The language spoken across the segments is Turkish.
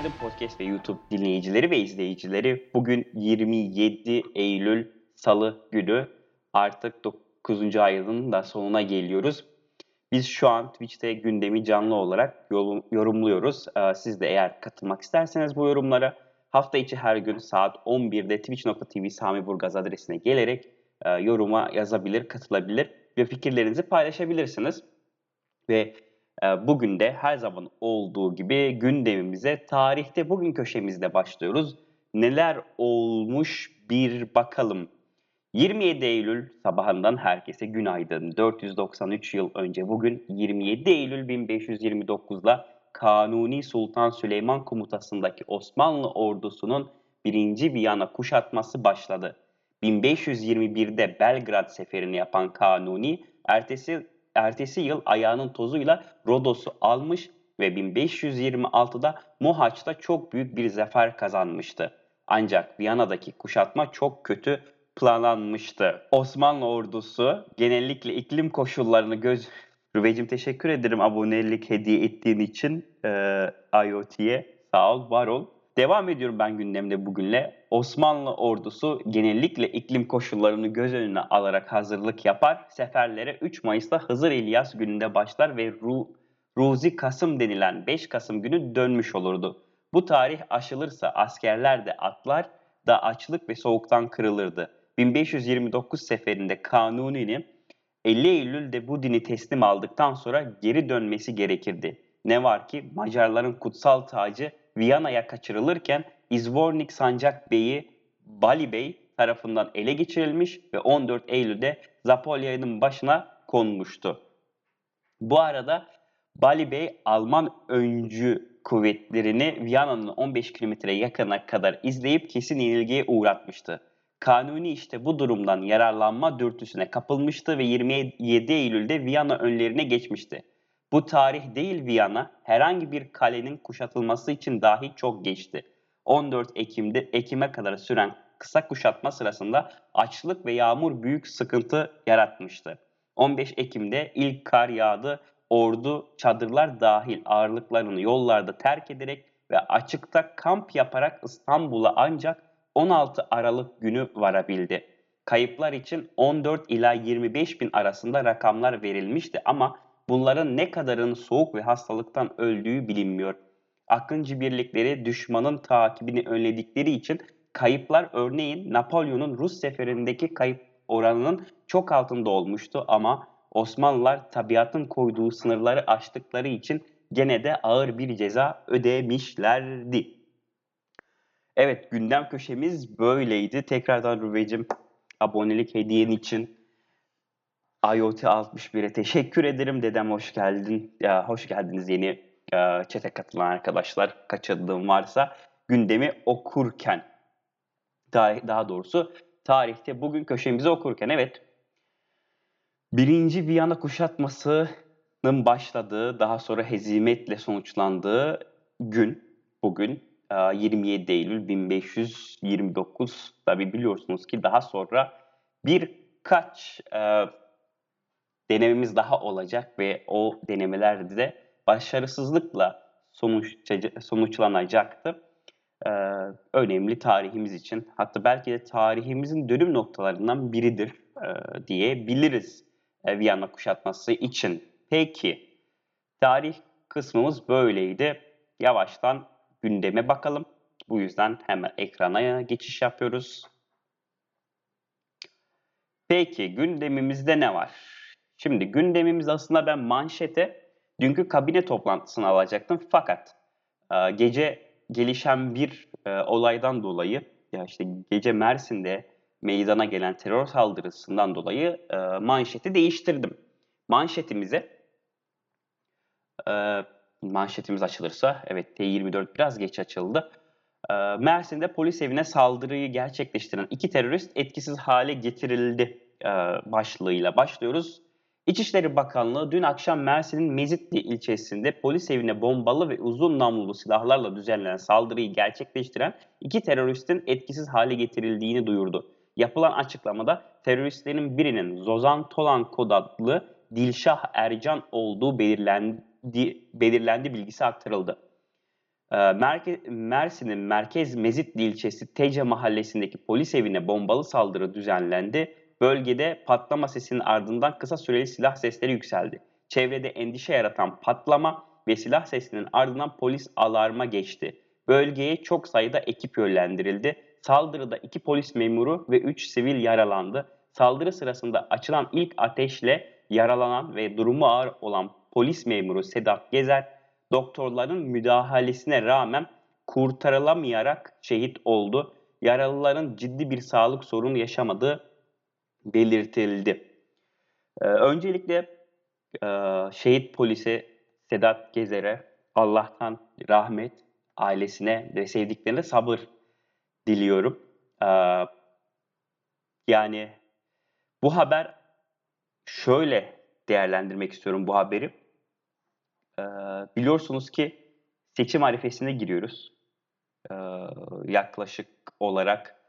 Günaydın Podcast ve YouTube dinleyicileri ve izleyicileri. Bugün 27 Eylül Salı günü. Artık 9. ayının da sonuna geliyoruz. Biz şu an Twitch'te gündemi canlı olarak yorumluyoruz. Ee, siz de eğer katılmak isterseniz bu yorumlara hafta içi her gün saat 11'de twitch.tv Sami Burgaz adresine gelerek e, yoruma yazabilir, katılabilir ve fikirlerinizi paylaşabilirsiniz. Ve bugün de her zaman olduğu gibi gündemimize tarihte bugün köşemizde başlıyoruz. Neler olmuş bir bakalım. 27 Eylül sabahından herkese günaydın. 493 yıl önce bugün 27 Eylül 1529'da Kanuni Sultan Süleyman komutasındaki Osmanlı ordusunun 1. Viyana kuşatması başladı. 1521'de Belgrad seferini yapan Kanuni, ertesi ertesi yıl ayağının tozuyla Rodos'u almış ve 1526'da Mohaç'ta çok büyük bir zafer kazanmıştı. Ancak Viyana'daki kuşatma çok kötü planlanmıştı. Osmanlı ordusu genellikle iklim koşullarını göz... Rüvecim teşekkür ederim abonelik hediye ettiğin için e, IoT'ye. Sağ ol, var ol. Devam ediyorum ben gündemde bugünle. Osmanlı ordusu genellikle iklim koşullarını göz önüne alarak hazırlık yapar. Seferlere 3 Mayıs'ta Hızır İlyas gününde başlar ve Ru Ruzi Kasım denilen 5 Kasım günü dönmüş olurdu. Bu tarih aşılırsa askerler de atlar da açlık ve soğuktan kırılırdı. 1529 seferinde Kanuni'nin 50 Eylül'de bu dini teslim aldıktan sonra geri dönmesi gerekirdi. Ne var ki Macarların kutsal tacı Viyana'ya kaçırılırken İzvornik Sancak Bey'i Bali Bey tarafından ele geçirilmiş ve 14 Eylül'de Zapolya'nın başına konmuştu. Bu arada Bali Bey Alman öncü kuvvetlerini Viyana'nın 15 kilometre yakına kadar izleyip kesin yenilgiye uğratmıştı. Kanuni işte bu durumdan yararlanma dürtüsüne kapılmıştı ve 27 Eylül'de Viyana önlerine geçmişti. Bu tarih değil Viyana herhangi bir kalenin kuşatılması için dahi çok geçti. 14 Ekim'de Ekim'e kadar süren kısa kuşatma sırasında açlık ve yağmur büyük sıkıntı yaratmıştı. 15 Ekim'de ilk kar yağdı. Ordu çadırlar dahil ağırlıklarını yollarda terk ederek ve açıkta kamp yaparak İstanbul'a ancak 16 Aralık günü varabildi. Kayıplar için 14 ila 25 bin arasında rakamlar verilmişti ama bunların ne kadarın soğuk ve hastalıktan öldüğü bilinmiyor. Akıncı birlikleri düşmanın takibini önledikleri için kayıplar örneğin Napolyon'un Rus seferindeki kayıp oranının çok altında olmuştu ama Osmanlılar tabiatın koyduğu sınırları aştıkları için gene de ağır bir ceza ödemişlerdi. Evet gündem köşemiz böyleydi. Tekrardan Rüvecim abonelik hediyen için IoT 61'e teşekkür ederim. Dedem hoş geldin. Ya, hoş geldiniz yeni çete katılan arkadaşlar. Kaçırdığım varsa gündemi okurken tarih, daha doğrusu tarihte bugün köşemizi okurken evet birinci Viyana kuşatmasının başladığı daha sonra hezimetle sonuçlandığı gün bugün 27 Eylül 1529 tabi biliyorsunuz ki daha sonra birkaç e, denememiz daha olacak ve o denemelerde de başarısızlıkla sonuç, sonuçlanacaktı. Ee, önemli tarihimiz için hatta belki de tarihimizin dönüm noktalarından biridir e, diyebiliriz e, Viyana kuşatması için. Peki tarih kısmımız böyleydi. Yavaştan gündeme bakalım. Bu yüzden hemen ekrana geçiş yapıyoruz. Peki gündemimizde ne var? Şimdi gündemimiz aslında ben manşete dünkü kabine toplantısını alacaktım. Fakat e, gece gelişen bir e, olaydan dolayı ya işte gece Mersin'de meydana gelen terör saldırısından dolayı e, manşeti değiştirdim. Manşetimize e, manşetimiz açılırsa evet T24 biraz geç açıldı. E, Mersin'de polis evine saldırıyı gerçekleştiren iki terörist etkisiz hale getirildi e, başlığıyla başlıyoruz. İçişleri Bakanlığı dün akşam Mersin'in Mezitli ilçesinde polis evine bombalı ve uzun namlulu silahlarla düzenlenen saldırıyı gerçekleştiren iki teröristin etkisiz hale getirildiğini duyurdu. Yapılan açıklamada teröristlerin birinin Zozan Tolan kod adlı Dilşah Ercan olduğu belirlendi, belirlendi bilgisi aktarıldı. Ee, Mersin'in Merkez Mezitli ilçesi Tece mahallesindeki polis evine bombalı saldırı düzenlendi. Bölgede patlama sesinin ardından kısa süreli silah sesleri yükseldi. Çevrede endişe yaratan patlama ve silah sesinin ardından polis alarma geçti. Bölgeye çok sayıda ekip yönlendirildi. Saldırıda iki polis memuru ve üç sivil yaralandı. Saldırı sırasında açılan ilk ateşle yaralanan ve durumu ağır olan polis memuru Sedat Gezer, doktorların müdahalesine rağmen kurtarılamayarak şehit oldu. Yaralıların ciddi bir sağlık sorunu yaşamadığı belirtildi. Ee, öncelikle e, şehit polise Sedat Gezer'e Allah'tan rahmet, ailesine ve sevdiklerine sabır diliyorum. Ee, yani bu haber şöyle değerlendirmek istiyorum bu haberi. Ee, biliyorsunuz ki seçim arifesine giriyoruz. Ee, yaklaşık olarak.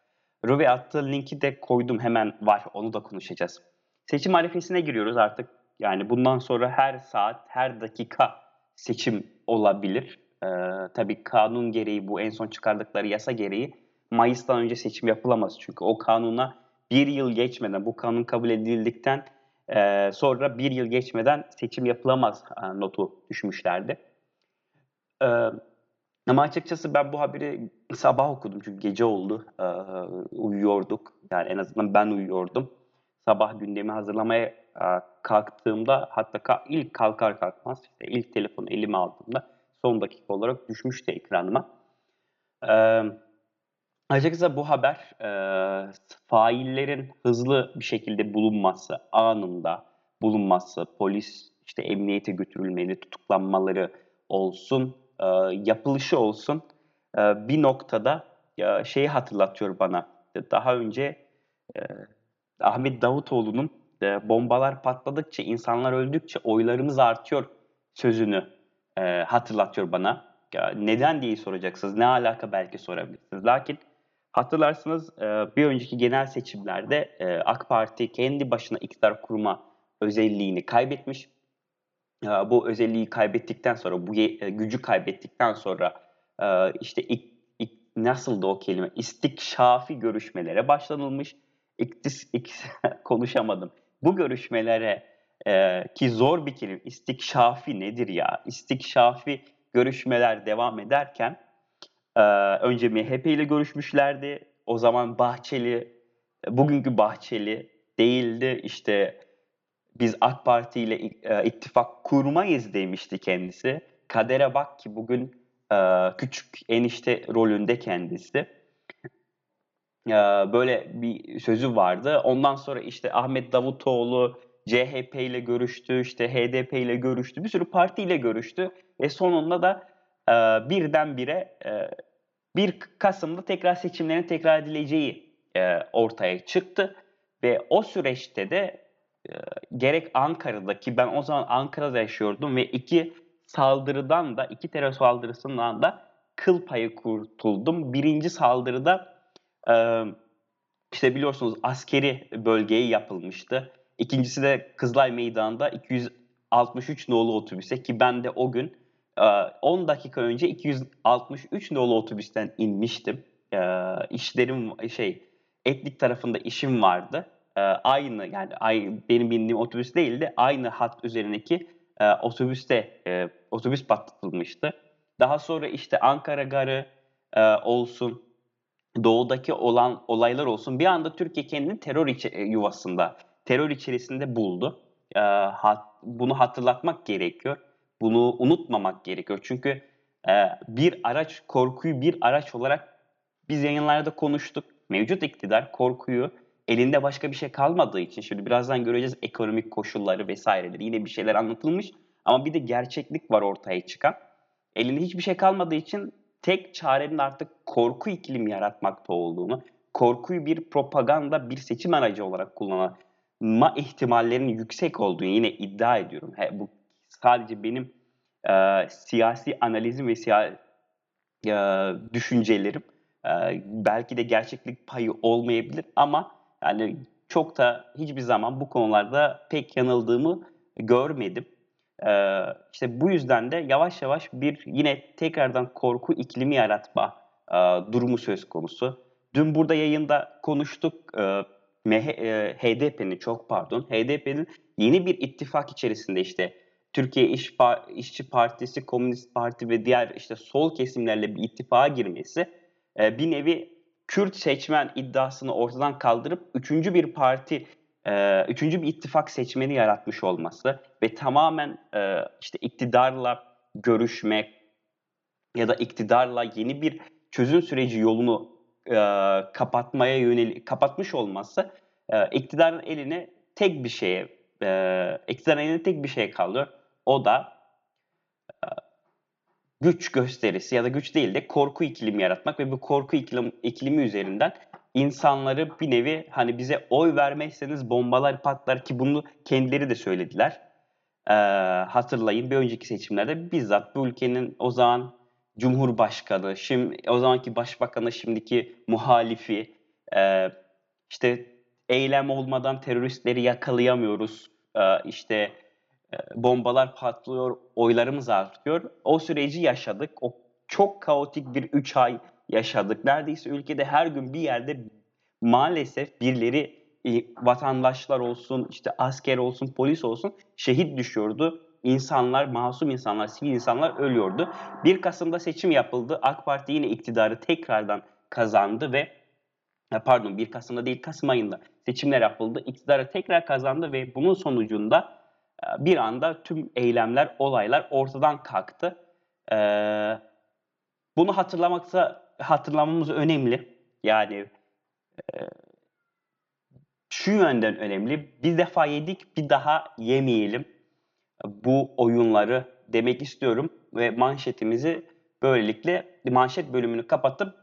Ruve attığı linki de koydum hemen var onu da konuşacağız. Seçim arifesine giriyoruz artık. Yani bundan sonra her saat, her dakika seçim olabilir. Ee, tabii kanun gereği bu en son çıkardıkları yasa gereği Mayıs'tan önce seçim yapılamaz. Çünkü o kanuna bir yıl geçmeden, bu kanun kabul edildikten e, sonra bir yıl geçmeden seçim yapılamaz e, notu düşmüşlerdi. E, ama açıkçası ben bu haberi sabah okudum çünkü gece oldu. E, uyuyorduk. Yani en azından ben uyuyordum. Sabah gündemi hazırlamaya e, kalktığımda hatta ilk kalkar kalkmaz işte ilk telefonu elime aldığımda son dakika olarak düşmüştü ekranıma. E, açıkçası bu haber e, faillerin hızlı bir şekilde bulunması, anında bulunması, polis işte emniyete götürülmeli, tutuklanmaları olsun, e, yapılışı olsun e, bir noktada e, şeyi hatırlatıyor bana. Daha önce Ahmet Davutoğlu'nun bombalar patladıkça, insanlar öldükçe oylarımız artıyor sözünü hatırlatıyor bana. Neden diye soracaksınız. Ne alaka belki sorabilirsiniz. Lakin hatırlarsınız bir önceki genel seçimlerde AK Parti kendi başına iktidar kurma özelliğini kaybetmiş. E, bu özelliği kaybettikten sonra, bu e, gücü kaybettikten sonra e, işte ik, ik, nasıldı o kelime? İstikşafi görüşmelere başlanılmış. İktis, ik, konuşamadım. Bu görüşmelere e, ki zor bir kelime. İstikşafi nedir ya? İstikşafi görüşmeler devam ederken e, önce MHP ile görüşmüşlerdi. O zaman Bahçeli, bugünkü Bahçeli değildi. İşte biz AK Parti ile e, ittifak kurmayız demişti kendisi. Kadere bak ki bugün e, küçük enişte rolünde kendisi. E, böyle bir sözü vardı. Ondan sonra işte Ahmet Davutoğlu CHP ile görüştü, işte HDP ile görüştü, bir sürü partiyle görüştü ve sonunda da e, birdenbire e, 1 Kasım'da tekrar seçimlerin tekrar edileceği ortaya çıktı ve o süreçte de gerek Ankara'daki ben o zaman Ankara'da yaşıyordum ve iki saldırıdan da iki terör saldırısından da kıl payı kurtuldum. Birinci saldırıda işte biliyorsunuz askeri bölgeye yapılmıştı. İkincisi de Kızılay Meydanı'nda 263 nolu otobüse ki ben de o gün e, 10 dakika önce 263 nolu otobüsten inmiştim. E, işlerim şey etnik tarafında işim vardı. E, aynı yani ay, benim bindiğim otobüs değildi. Aynı hat üzerindeki e, otobüste e, otobüs patlatılmıştı. Daha sonra işte Ankara Garı e, olsun, doğudaki olan olaylar olsun bir anda Türkiye kendini terör içi, yuvasında, terör içerisinde buldu. E, hat, bunu hatırlatmak gerekiyor. Bunu unutmamak gerekiyor. Çünkü e, bir araç, korkuyu bir araç olarak biz yayınlarda konuştuk. Mevcut iktidar korkuyu elinde başka bir şey kalmadığı için şimdi birazdan göreceğiz ekonomik koşulları vesaireleri yine bir şeyler anlatılmış ama bir de gerçeklik var ortaya çıkan. Elinde hiçbir şey kalmadığı için tek çarenin artık korku iklimi yaratmakta olduğunu, korkuyu bir propaganda, bir seçim aracı olarak kullanma ihtimallerinin yüksek olduğunu yine iddia ediyorum. He, bu sadece benim e, siyasi analizim ve siyasi e, düşüncelerim. E, belki de gerçeklik payı olmayabilir ama yani çok da hiçbir zaman bu konularda pek yanıldığımı görmedim. Ee, işte bu yüzden de yavaş yavaş bir yine tekrardan korku iklimi yaratma e, durumu söz konusu. Dün burada yayında konuştuk. E, e, HDP'nin çok pardon HDP'nin yeni bir ittifak içerisinde işte Türkiye İş İşçi Partisi, Komünist Parti ve diğer işte sol kesimlerle bir ittifaka girmesi e, bir nevi Kürt seçmen iddiasını ortadan kaldırıp üçüncü bir parti, e, üçüncü bir ittifak seçmeni yaratmış olması ve tamamen e, işte iktidarla görüşmek ya da iktidarla yeni bir çözüm süreci yolunu e, kapatmaya yönelik kapatmış olması e, iktidarın eline tek bir şeye e, iktidarın eline tek bir şey kalıyor. O da e, güç gösterisi ya da güç değil de korku iklimi yaratmak ve bu korku iklim, iklimi üzerinden insanları bir nevi hani bize oy vermezseniz bombalar patlar ki bunu kendileri de söylediler. Ee, hatırlayın bir önceki seçimlerde bizzat bu ülkenin o zaman Cumhurbaşkanı, şimdi o zamanki başbakanı, şimdiki muhalifi, e, işte eylem olmadan teröristleri yakalayamıyoruz, e, işte bombalar patlıyor, oylarımız artıyor. O süreci yaşadık. O çok kaotik bir 3 ay yaşadık. Neredeyse ülkede her gün bir yerde maalesef birileri e, vatandaşlar olsun, işte asker olsun, polis olsun şehit düşüyordu insanlar, masum insanlar, sivil insanlar ölüyordu. 1 Kasım'da seçim yapıldı. AK Parti yine iktidarı tekrardan kazandı ve pardon 1 Kasım'da değil Kasım ayında seçimler yapıldı. İktidarı tekrar kazandı ve bunun sonucunda e, bir anda tüm eylemler, olaylar ortadan kalktı. E, bunu hatırlamaksa hatırlamamız önemli. Yani e, şu yönden önemli. Bir defa yedik, bir daha yemeyelim bu oyunları demek istiyorum ve manşetimizi böylelikle manşet bölümünü kapatıp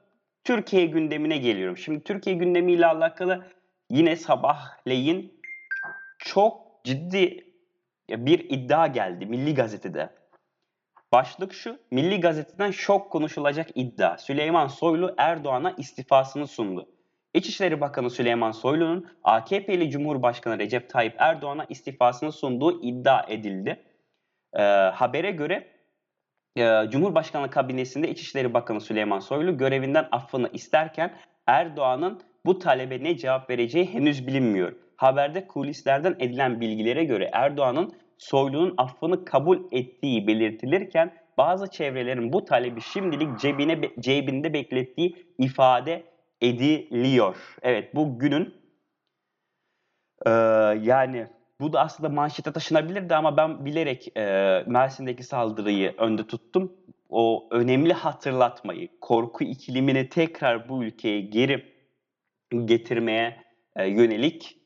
Türkiye gündemine geliyorum. Şimdi Türkiye gündemiyle alakalı yine sabahleyin çok ciddi bir iddia geldi Milli Gazete'de. Başlık şu, Milli Gazete'den şok konuşulacak iddia. Süleyman Soylu Erdoğan'a istifasını sundu. İçişleri Bakanı Süleyman Soylu'nun AKP'li Cumhurbaşkanı Recep Tayyip Erdoğan'a istifasını sunduğu iddia edildi. E, habere göre e, Cumhurbaşkanlığı kabinesinde İçişleri Bakanı Süleyman Soylu görevinden affını isterken Erdoğan'ın bu talebe ne cevap vereceği henüz bilinmiyor. Haberde kulislerden edilen bilgilere göre Erdoğan'ın Soylu'nun affını kabul ettiği belirtilirken bazı çevrelerin bu talebi şimdilik cebine cebinde beklettiği ifade ediliyor. Evet bu günün e, yani bu da aslında manşete taşınabilirdi ama ben bilerek e, Mersin'deki saldırıyı önde tuttum. O önemli hatırlatmayı, korku iklimini tekrar bu ülkeye geri getirmeye e, yönelik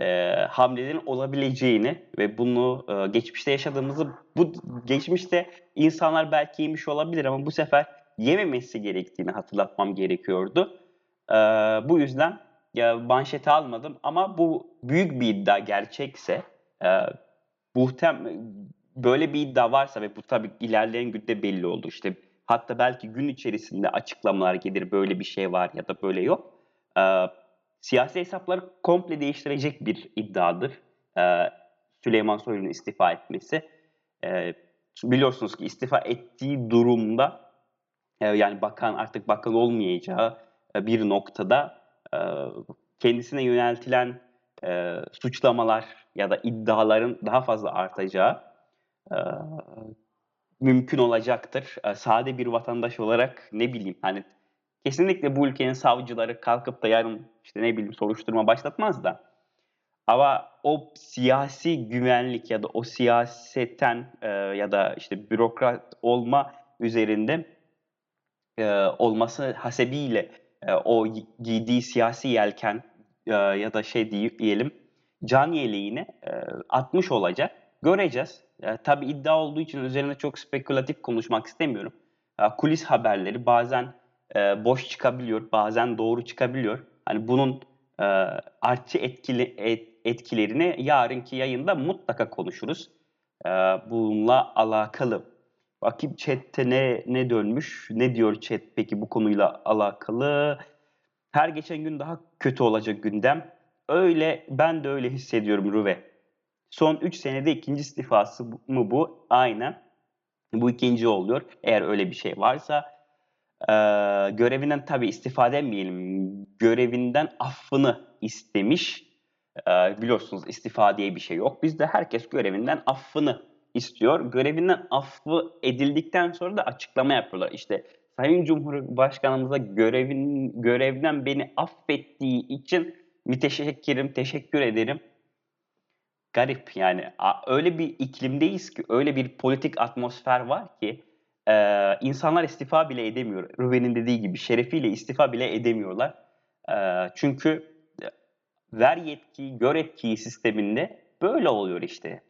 e, hamlelerin olabileceğini ve bunu e, geçmişte yaşadığımızı, bu geçmişte insanlar belki yemiş olabilir ama bu sefer yememesi gerektiğini hatırlatmam gerekiyordu. E, bu yüzden ya, manşete almadım ama bu büyük bir iddia gerçekse e, muhtem böyle bir iddia varsa ve bu tabii ilerleyen günde belli olur. İşte hatta belki gün içerisinde açıklamalar gelir böyle bir şey var ya da böyle yok. E, siyasi hesapları komple değiştirecek bir iddiadır. E, Süleyman Soylu'nun istifa etmesi. E, biliyorsunuz ki istifa ettiği durumda e, yani bakan artık bakan olmayacağı e, bir noktada e, kendisine yöneltilen e, suçlamalar ya da iddiaların daha fazla artacağı mümkün olacaktır. Sade bir vatandaş olarak ne bileyim hani kesinlikle bu ülkenin savcıları kalkıp da yarın işte ne bileyim soruşturma başlatmaz da ama o siyasi güvenlik ya da o siyasetten e, ya da işte bürokrat olma üzerinde e, olması hasebiyle e, o giydiği siyasi yelken e, ya da şey diyelim can yeleğini e, atmış olacak. Göreceğiz. E, tabii iddia olduğu için üzerine çok spekülatif konuşmak istemiyorum. E, kulis haberleri bazen e, boş çıkabiliyor, bazen doğru çıkabiliyor. Hani bunun e, artçı etkili, et, etkilerini yarınki yayında mutlaka konuşuruz. E, bununla alakalı. Bakayım chatte ne, ne dönmüş? Ne diyor chat peki bu konuyla alakalı? Her geçen gün daha kötü olacak gündem. Öyle ben de öyle hissediyorum Ruve. Son 3 senede ikinci istifası mı bu? Aynen. Bu ikinci oluyor. Eğer öyle bir şey varsa e, görevinden tabii istifa demeyelim. Görevinden affını istemiş. E, biliyorsunuz istifa diye bir şey yok. Bizde herkes görevinden affını istiyor. Görevinden affı edildikten sonra da açıklama yapıyorlar. İşte Sayın Cumhurbaşkanımıza görevin, görevden beni affettiği için müteşekkirim, teşekkür ederim. Garip yani. Öyle bir iklimdeyiz ki, öyle bir politik atmosfer var ki e, insanlar istifa bile edemiyor. Ruben'in dediği gibi şerefiyle istifa bile edemiyorlar. E, çünkü ver yetkiyi, gör etkiyi sisteminde böyle oluyor işte.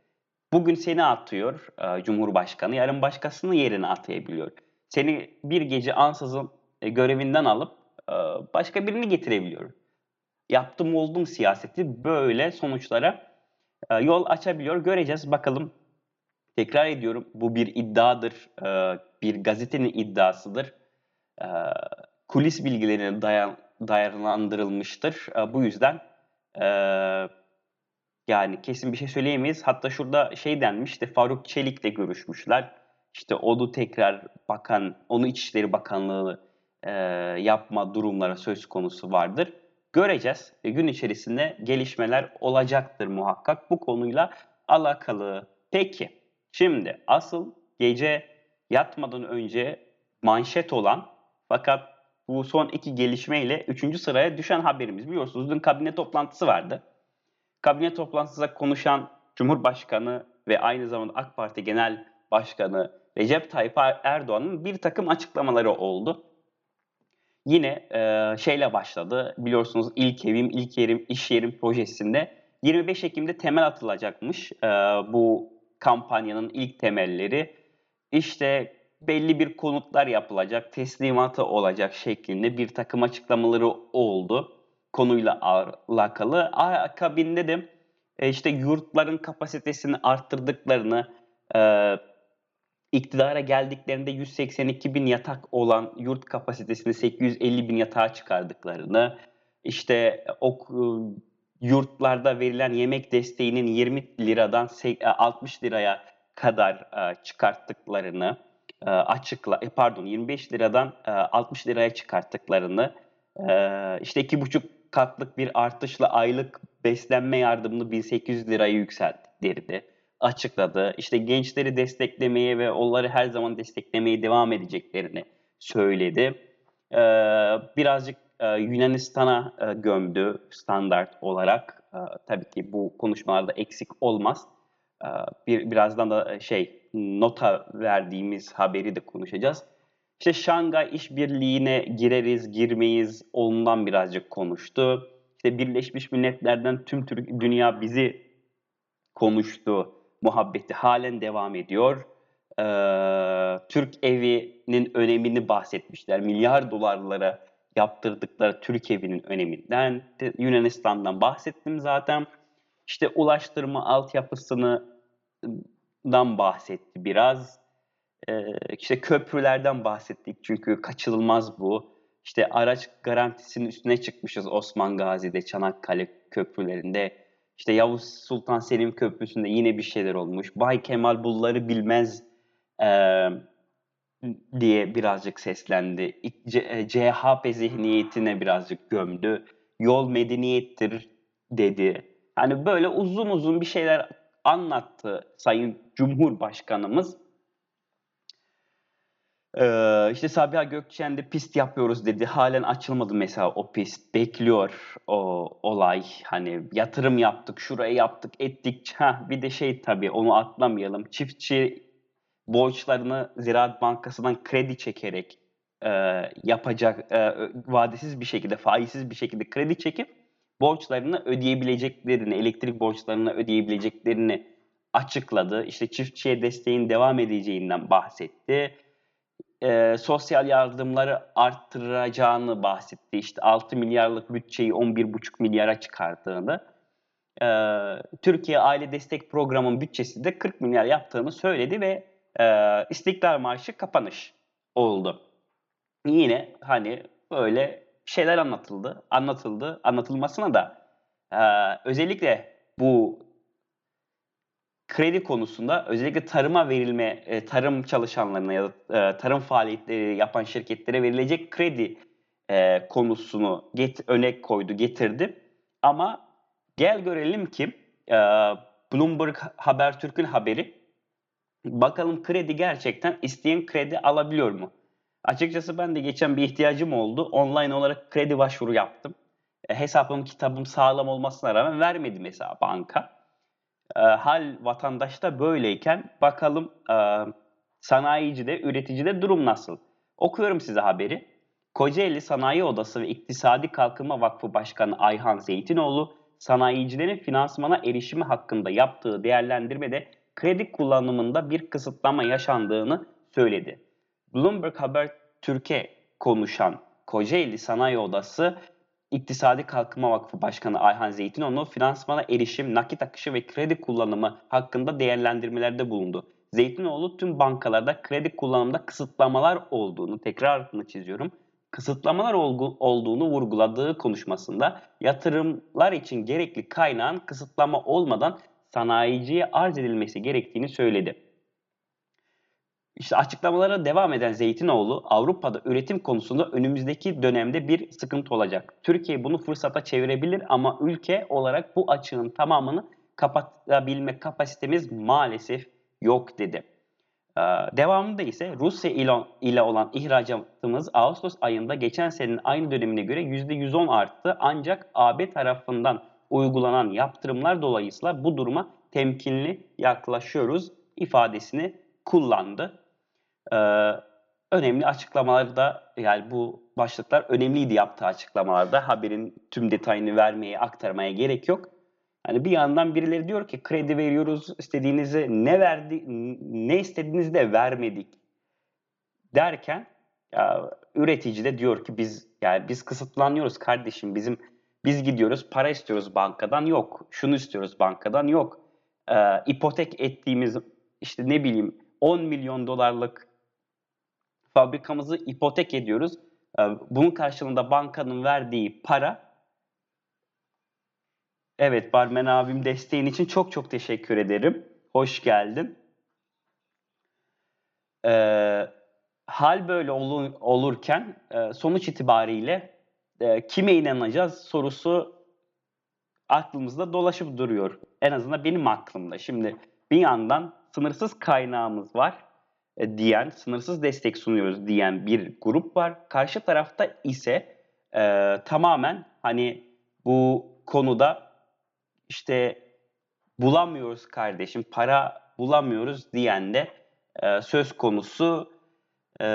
Bugün seni atıyor e, Cumhurbaşkanı, yarın başkasını yerine atayabiliyor. Seni bir gece ansızın e, görevinden alıp e, başka birini getirebiliyor. Yaptım oldum siyaseti böyle sonuçlara e, yol açabiliyor. Göreceğiz bakalım. Tekrar ediyorum bu bir iddiadır. E, bir gazetenin iddiasıdır. E, kulis bilgilerine dayan, dayanlandırılmıştır. E, bu yüzden yani kesin bir şey söyleyemeyiz. Hatta şurada şey denmiş işte Faruk Çelik'le görüşmüşler. İşte onu tekrar bakan, onu İçişleri Bakanlığı yapma durumları söz konusu vardır. Göreceğiz. Gün içerisinde gelişmeler olacaktır muhakkak bu konuyla alakalı. Peki şimdi asıl gece yatmadan önce manşet olan fakat bu son iki gelişmeyle üçüncü sıraya düşen haberimiz. Biliyorsunuz dün kabine toplantısı vardı kabine toplantısında konuşan Cumhurbaşkanı ve aynı zamanda AK Parti Genel Başkanı Recep Tayyip Erdoğan'ın bir takım açıklamaları oldu. Yine e, şeyle başladı. Biliyorsunuz ilk evim, ilk yerim, iş yerim projesinde 25 Ekim'de temel atılacakmış e, bu kampanyanın ilk temelleri. İşte belli bir konutlar yapılacak, teslimatı olacak şeklinde bir takım açıklamaları oldu konuyla alakalı. Akabinde de e, işte yurtların kapasitesini arttırdıklarını, e, iktidara geldiklerinde 182 bin yatak olan yurt kapasitesini 850 bin yatağa çıkardıklarını, işte o e, yurtlarda verilen yemek desteğinin 20 liradan 60 liraya kadar çıkarttıklarını açıkla pardon 25 liradan 60 liraya çıkarttıklarını işte iki buçuk katlık bir artışla aylık beslenme yardımını 1800 liraya yükselttirdi, açıkladı. İşte gençleri desteklemeye ve onları her zaman desteklemeye devam edeceklerini söyledi. Birazcık e, Yunanistan'a e, gömdü standart olarak. E, tabii ki bu konuşmalarda eksik olmaz. Bir Birazdan da şey nota verdiğimiz haberi de konuşacağız. İşte Şangay işbirliğine gireriz, girmeyiz ondan birazcık konuştu. İşte Birleşmiş Milletler'den tüm Türk dünya bizi konuştu muhabbeti halen devam ediyor. Ee, Türk evinin önemini bahsetmişler. Milyar dolarlara yaptırdıkları Türk evinin öneminden. Yunanistan'dan bahsettim zaten. İşte ulaştırma altyapısından bahsetti biraz. Ee, işte köprülerden bahsettik çünkü kaçınılmaz bu. İşte araç garantisinin üstüne çıkmışız Osman Gazi'de, Çanakkale köprülerinde. İşte Yavuz Sultan Selim Köprüsü'nde yine bir şeyler olmuş. Bay Kemal bunları bilmez e, diye birazcık seslendi. CHP zihniyetine birazcık gömdü. Yol medeniyettir dedi. Hani böyle uzun uzun bir şeyler anlattı Sayın Cumhurbaşkanımız. Ee, işte Sabiha Gökçen'de pist yapıyoruz dedi. Halen açılmadı mesela o pist. Bekliyor o olay. Hani yatırım yaptık, şurayı yaptık, ettik. Ha bir de şey tabii onu atlamayalım. Çiftçi borçlarını Ziraat Bankası'ndan kredi çekerek e, yapacak e, vadesiz bir şekilde, faizsiz bir şekilde kredi çekip borçlarını ödeyebileceklerini, elektrik borçlarını ödeyebileceklerini açıkladı. İşte çiftçiye desteğin devam edeceğinden bahsetti e, sosyal yardımları arttıracağını bahsetti. İşte 6 milyarlık bütçeyi 11,5 milyara çıkardığını. E, Türkiye Aile Destek Programı'nın bütçesi de 40 milyar yaptığını söyledi ve e, İstiklal Marşı kapanış oldu. Yine hani böyle şeyler anlatıldı, anlatıldı. Anlatılmasına da e, özellikle bu kredi konusunda özellikle tarıma verilme, e, tarım çalışanlarına ya da e, tarım faaliyetleri yapan şirketlere verilecek kredi e, konusunu get, öne koydu, getirdi. Ama gel görelim ki e, Bloomberg Habertürk'ün haberi bakalım kredi gerçekten isteyen kredi alabiliyor mu? Açıkçası ben de geçen bir ihtiyacım oldu. Online olarak kredi başvuru yaptım. E, hesabım, kitabım sağlam olmasına rağmen vermedi mesela banka. E, hal vatandaşta böyleyken bakalım e, sanayicide, üreticide durum nasıl? Okuyorum size haberi. Kocaeli Sanayi Odası ve İktisadi Kalkınma Vakfı Başkanı Ayhan Zeytinoğlu, sanayicilerin finansmana erişimi hakkında yaptığı değerlendirmede kredi kullanımında bir kısıtlama yaşandığını söyledi. Bloomberg Haber Türkiye konuşan Kocaeli Sanayi Odası İktisadi Kalkınma Vakfı Başkanı Ayhan Zeytinoğlu finansmana erişim, nakit akışı ve kredi kullanımı hakkında değerlendirmelerde bulundu. Zeytinoğlu tüm bankalarda kredi kullanımında kısıtlamalar olduğunu tekrar altını çiziyorum. Kısıtlamalar olduğunu vurguladığı konuşmasında yatırımlar için gerekli kaynağın kısıtlama olmadan sanayiciye arz edilmesi gerektiğini söyledi. İşte açıklamalara devam eden Zeytinoğlu, Avrupa'da üretim konusunda önümüzdeki dönemde bir sıkıntı olacak. Türkiye bunu fırsata çevirebilir ama ülke olarak bu açığın tamamını kapatabilme kapasitemiz maalesef yok dedi. Ee, devamında ise Rusya ile olan ihracatımız Ağustos ayında geçen senenin aynı dönemine göre %110 arttı ancak AB tarafından uygulanan yaptırımlar dolayısıyla bu duruma temkinli yaklaşıyoruz ifadesini kullandı. Ee, önemli açıklamaları da yani bu başlıklar önemliydi yaptığı açıklamalarda. Haberin tüm detayını vermeye, aktarmaya gerek yok. Yani bir yandan birileri diyor ki kredi veriyoruz, istediğinizi ne verdi, ne istediğinizi de vermedik derken ya, üretici de diyor ki biz yani biz kısıtlanıyoruz kardeşim. Bizim biz gidiyoruz para istiyoruz bankadan yok. Şunu istiyoruz bankadan yok. Ee, ipotek ettiğimiz işte ne bileyim 10 milyon dolarlık fabrikamızı ipotek ediyoruz. Ee, bunun karşılığında bankanın verdiği para Evet Barmen abim desteğin için çok çok teşekkür ederim. Hoş geldin. Ee, hal böyle ol, olurken e, sonuç itibariyle e, kime inanacağız sorusu aklımızda dolaşıp duruyor. En azından benim aklımda. Şimdi bir yandan sınırsız kaynağımız var e, diyen, sınırsız destek sunuyoruz diyen bir grup var. Karşı tarafta ise e, tamamen hani bu konuda işte bulamıyoruz kardeşim, para bulamıyoruz diyen de e, söz konusu. E,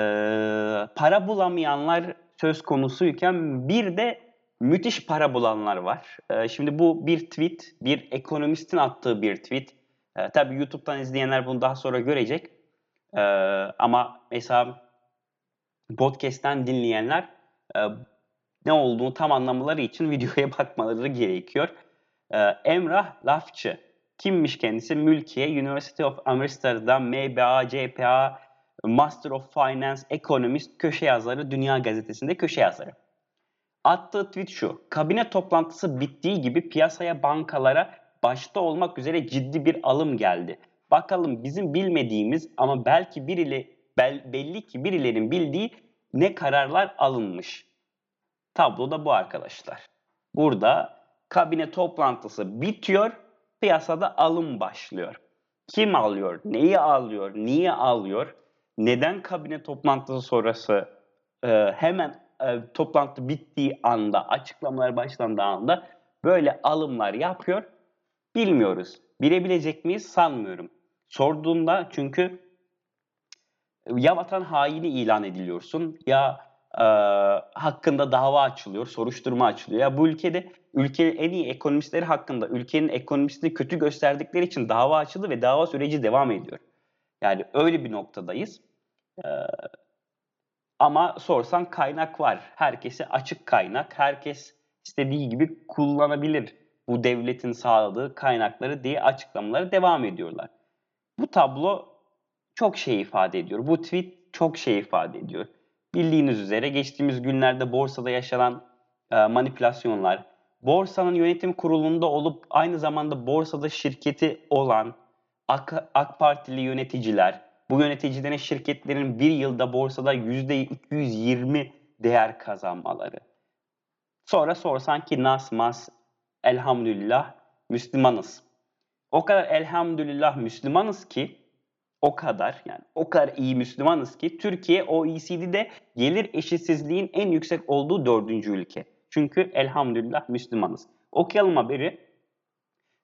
para bulamayanlar söz konusuyken bir de müthiş para bulanlar var. E, şimdi bu bir tweet, bir ekonomistin attığı bir tweet. E, tabii YouTube'dan izleyenler bunu daha sonra görecek. E, ama mesela podcast'ten dinleyenler e, ne olduğunu tam anlamaları için videoya bakmaları gerekiyor. Emrah Lafçı. Kimmiş kendisi? Mülkiye, University of Amsterdam, MBA, CPA, Master of Finance, Economist, köşe yazarı, Dünya Gazetesi'nde köşe yazarı. Attığı tweet şu. Kabine toplantısı bittiği gibi piyasaya bankalara başta olmak üzere ciddi bir alım geldi. Bakalım bizim bilmediğimiz ama belki birileri belli ki birilerinin bildiği ne kararlar alınmış. Tablo da bu arkadaşlar. Burada kabine toplantısı bitiyor, piyasada alım başlıyor. Kim alıyor, neyi alıyor, niye alıyor, neden kabine toplantısı sonrası e, hemen e, toplantı bittiği anda, açıklamalar başlandığı anda böyle alımlar yapıyor bilmiyoruz. Bilebilecek miyiz sanmıyorum. Sorduğunda çünkü ya vatan haini ilan ediliyorsun ya e, hakkında dava açılıyor, soruşturma açılıyor. Ya bu ülkede ülkenin en iyi ekonomistleri hakkında ülkenin ekonomisini kötü gösterdikleri için dava açıldı ve dava süreci devam ediyor. Yani öyle bir noktadayız. Ee, ama sorsan kaynak var. Herkese açık kaynak. Herkes istediği gibi kullanabilir bu devletin sağladığı kaynakları diye açıklamaları devam ediyorlar. Bu tablo çok şey ifade ediyor. Bu tweet çok şey ifade ediyor. Bildiğiniz üzere geçtiğimiz günlerde borsada yaşanan e, manipülasyonlar, borsanın yönetim kurulunda olup aynı zamanda borsada şirketi olan AK, AK Partili yöneticiler, bu yöneticilerin şirketlerin bir yılda borsada %220 değer kazanmaları. Sonra sorsan ki nas mas elhamdülillah Müslümanız. O kadar elhamdülillah Müslümanız ki o kadar yani o kadar iyi Müslümanız ki Türkiye OECD'de gelir eşitsizliğin en yüksek olduğu dördüncü ülke. Çünkü elhamdülillah Müslümanız. Okuyalım haberi.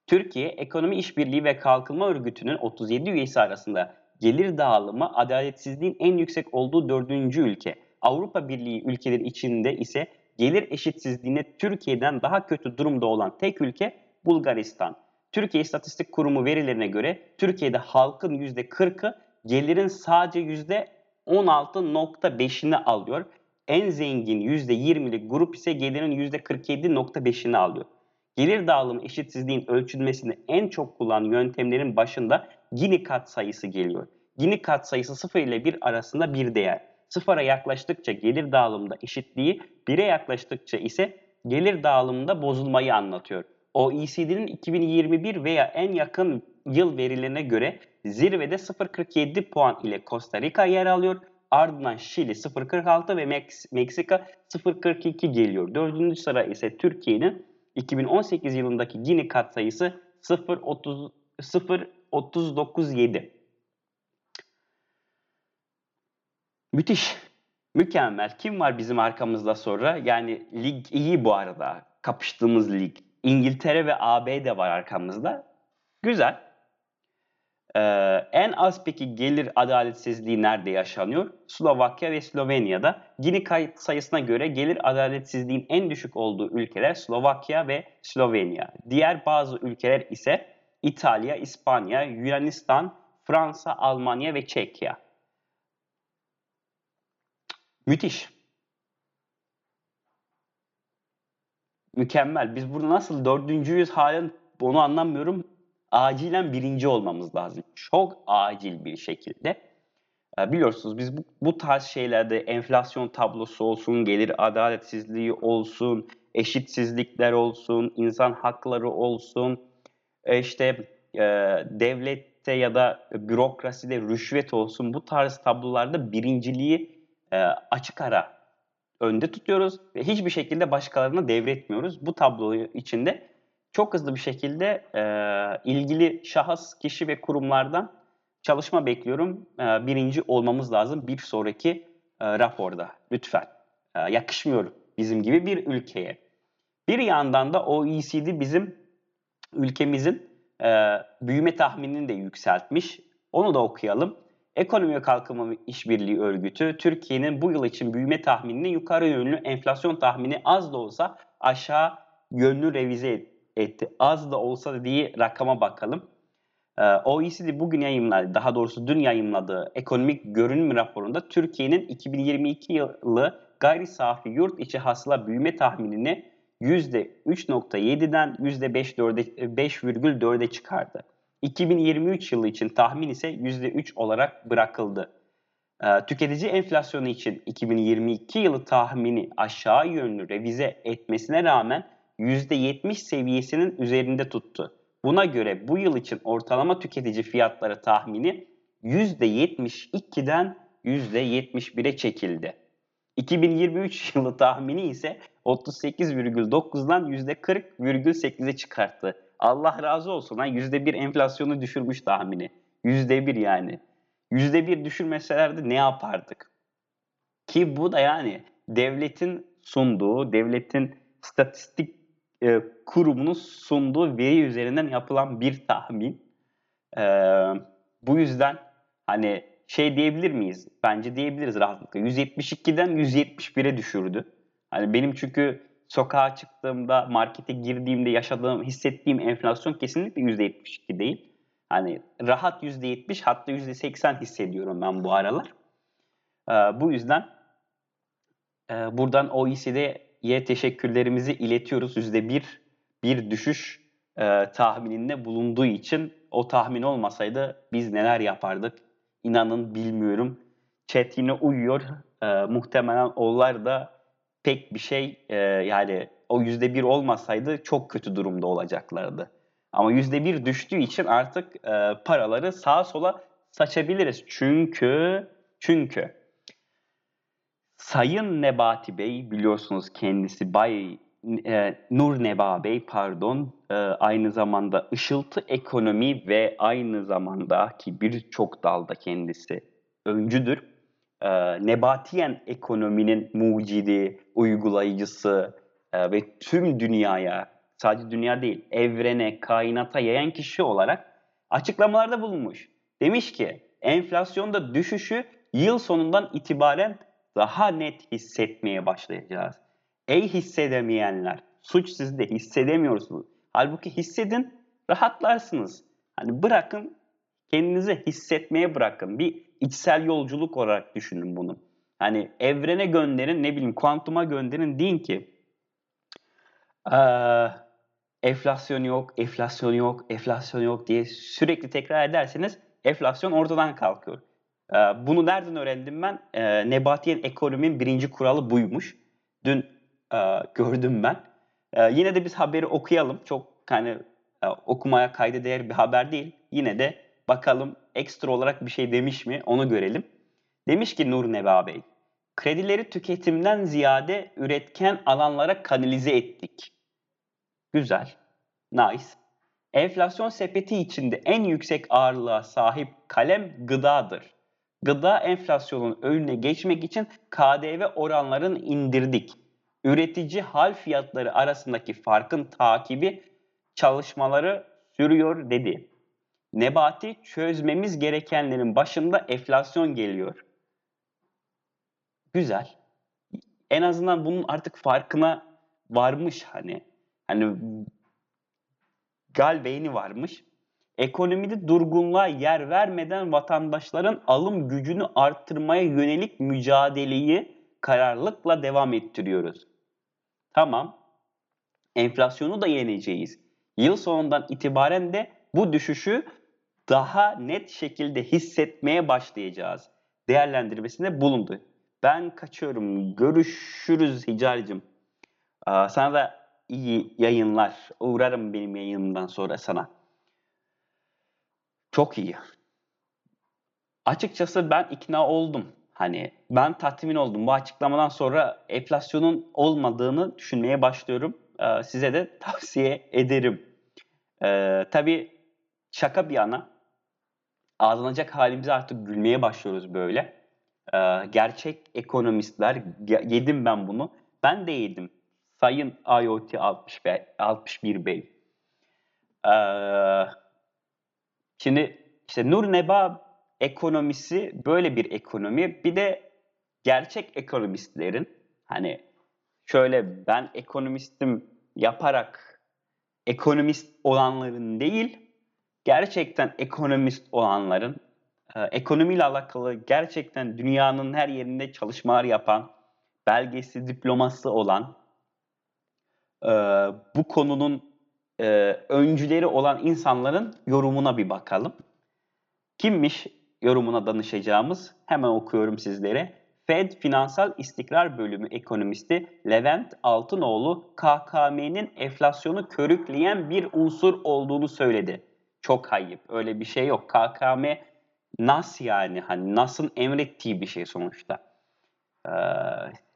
Türkiye Ekonomi İşbirliği ve Kalkınma Örgütü'nün 37 üyesi arasında gelir dağılımı adaletsizliğin en yüksek olduğu dördüncü ülke. Avrupa Birliği ülkeleri içinde ise gelir eşitsizliğine Türkiye'den daha kötü durumda olan tek ülke Bulgaristan. Türkiye İstatistik Kurumu verilerine göre Türkiye'de halkın %40'ı gelirin sadece %16.5'ini alıyor. En zengin %20'lik grup ise gelirin %47.5'ini alıyor. Gelir dağılımı eşitsizliğin ölçülmesini en çok kullanan yöntemlerin başında Gini katsayısı geliyor. Gini katsayısı 0 ile 1 arasında bir değer. Sıfıra yaklaştıkça gelir dağılımında eşitliği, 1'e yaklaştıkça ise gelir dağılımında bozulmayı anlatıyor. OECD'nin 2021 veya en yakın yıl verilerine göre zirvede 0.47 puan ile Costa Rica yer alıyor. Ardından Şili 0.46 ve Meksika 0.42 geliyor. Dördüncü sıra ise Türkiye'nin 2018 yılındaki Gini katsayısı 0.397. Müthiş. Mükemmel. Kim var bizim arkamızda sonra? Yani lig iyi bu arada. Kapıştığımız lig. İngiltere ve AB de var arkamızda. Güzel. Ee, en az peki gelir adaletsizliği nerede yaşanıyor? Slovakya ve Slovenya'da. Gini kayıt sayısına göre gelir adaletsizliğin en düşük olduğu ülkeler Slovakya ve Slovenya. Diğer bazı ülkeler ise İtalya, İspanya, Yunanistan, Fransa, Almanya ve Çekya. Müthiş. Mükemmel. Biz burada nasıl dördüncüyüz halen onu anlamıyorum. Acilen birinci olmamız lazım. Çok acil bir şekilde. Ee, biliyorsunuz biz bu, bu tarz şeylerde enflasyon tablosu olsun, gelir adaletsizliği olsun, eşitsizlikler olsun, insan hakları olsun, e, işte e, devlette ya da bürokraside rüşvet olsun bu tarz tablolarda birinciliği e, açık ara önde tutuyoruz ve hiçbir şekilde başkalarına devretmiyoruz. Bu tablo içinde çok hızlı bir şekilde e, ilgili şahıs, kişi ve kurumlardan çalışma bekliyorum. E, birinci olmamız lazım bir sonraki e, raporda. Lütfen. E, yakışmıyor bizim gibi bir ülkeye. Bir yandan da OECD bizim ülkemizin e, büyüme tahminini de yükseltmiş. Onu da okuyalım. Ekonomi ve Kalkınma İşbirliği Örgütü Türkiye'nin bu yıl için büyüme tahminini yukarı yönlü enflasyon tahmini az da olsa aşağı yönlü revize etti. Az da olsa diye rakama bakalım. Ee, OECD bugün yayınladı, daha doğrusu dün yayınladığı ekonomik görünüm raporunda Türkiye'nin 2022 yılı gayri safi yurt içi hasıla büyüme tahminini %3.7'den %5,4'e çıkardı. 2023 yılı için tahmin ise %3 olarak bırakıldı. Ee, tüketici enflasyonu için 2022 yılı tahmini aşağı yönlü revize etmesine rağmen %70 seviyesinin üzerinde tuttu. Buna göre bu yıl için ortalama tüketici fiyatları tahmini %72'den %71'e çekildi. 2023 yılı tahmini ise 38,9'dan %40,8'e çıkarttı. Allah razı olsun. Ha, %1 enflasyonu düşürmüş tahmini. %1 yani. %1 düşürmeselerdi ne yapardık? Ki bu da yani devletin sunduğu, devletin statistik e, kurumunun sunduğu veri üzerinden yapılan bir tahmin. E, bu yüzden hani şey diyebilir miyiz? Bence diyebiliriz rahatlıkla. 172'den 171'e düşürdü. Hani benim çünkü sokağa çıktığımda, markete girdiğimde yaşadığım, hissettiğim enflasyon kesinlikle %72 değil. Hani rahat %70 hatta %80 hissediyorum ben bu aralar. Ee, bu yüzden e, buradan OECD'ye teşekkürlerimizi iletiyoruz. %1 bir düşüş e, tahmininde bulunduğu için o tahmin olmasaydı biz neler yapardık inanın bilmiyorum. Chat yine uyuyor. E, muhtemelen onlar da pek bir şey e, yani o yüzde bir olmasaydı çok kötü durumda olacaklardı. Ama %1 düştüğü için artık e, paraları sağa sola saçabiliriz. Çünkü çünkü Sayın Nebati Bey biliyorsunuz kendisi Bay e, Nur Neba Bey pardon e, aynı zamanda ışıltı ekonomi ve aynı zamanda ki birçok dalda kendisi öncüdür. E, Nebatiyen ekonominin mucidi, uygulayıcısı e, ve tüm dünyaya sadece dünya değil evrene, kainata yayan kişi olarak açıklamalarda bulunmuş. Demiş ki enflasyonda düşüşü yıl sonundan itibaren daha net hissetmeye başlayacağız. Ey hissedemeyenler, suç sizde hissedemiyorsunuz. Halbuki hissedin, rahatlarsınız. Hani bırakın, kendinize hissetmeye bırakın. Bir içsel yolculuk olarak düşünün bunu. Hani evrene gönderin, ne bileyim kuantuma gönderin deyin ki ee, enflasyon yok, enflasyon yok, enflasyon yok diye sürekli tekrar ederseniz enflasyon ortadan kalkıyor. Ee, bunu nereden öğrendim ben? Ee, Nebatiyen ekonominin birinci kuralı buymuş. Dün e, gördüm ben. E, yine de biz haberi okuyalım. Çok hani okumaya kayda değer bir haber değil. Yine de bakalım ekstra olarak bir şey demiş mi onu görelim. Demiş ki Nur Neba Bey, kredileri tüketimden ziyade üretken alanlara kanalize ettik. Güzel, nice. Enflasyon sepeti içinde en yüksek ağırlığa sahip kalem gıdadır. Gıda enflasyonun önüne geçmek için KDV oranlarını indirdik üretici hal fiyatları arasındaki farkın takibi çalışmaları sürüyor dedi. Nebati çözmemiz gerekenlerin başında enflasyon geliyor. Güzel. En azından bunun artık farkına varmış hani. Hani gal beyni varmış. Ekonomide durgunluğa yer vermeden vatandaşların alım gücünü arttırmaya yönelik mücadeleyi kararlılıkla devam ettiriyoruz. Tamam. Enflasyonu da yeneceğiz. Yıl sonundan itibaren de bu düşüşü daha net şekilde hissetmeye başlayacağız. Değerlendirmesinde bulundu. Ben kaçıyorum. Görüşürüz Hical'cim. Sana da iyi yayınlar. Uğrarım benim yayınımdan sonra sana. Çok iyi. Açıkçası ben ikna oldum. Hani ben tatmin oldum. Bu açıklamadan sonra enflasyonun olmadığını düşünmeye başlıyorum. Ee, size de tavsiye ederim. Ee, tabii şaka bir yana ağlanacak halimize artık gülmeye başlıyoruz böyle. Ee, gerçek ekonomistler, yedim ben bunu. Ben de yedim. Sayın IoT 60 Bey, 61 Bey. Ee, şimdi işte Nur Neba ekonomisi böyle bir ekonomi. Bir de gerçek ekonomistlerin hani şöyle ben ekonomistim yaparak ekonomist olanların değil, gerçekten ekonomist olanların, e, ekonomiyle alakalı gerçekten dünyanın her yerinde çalışmalar yapan, belgesi, diploması olan, e, bu konunun e, öncüleri olan insanların yorumuna bir bakalım. Kimmiş yorumuna danışacağımız hemen okuyorum sizlere. Fed Finansal İstikrar Bölümü ekonomisti Levent Altınoğlu KKM'nin enflasyonu körükleyen bir unsur olduğunu söyledi. Çok hayıp. Öyle bir şey yok. KKM NAS yani hani NAS'ın emrettiği bir şey sonuçta. Ee,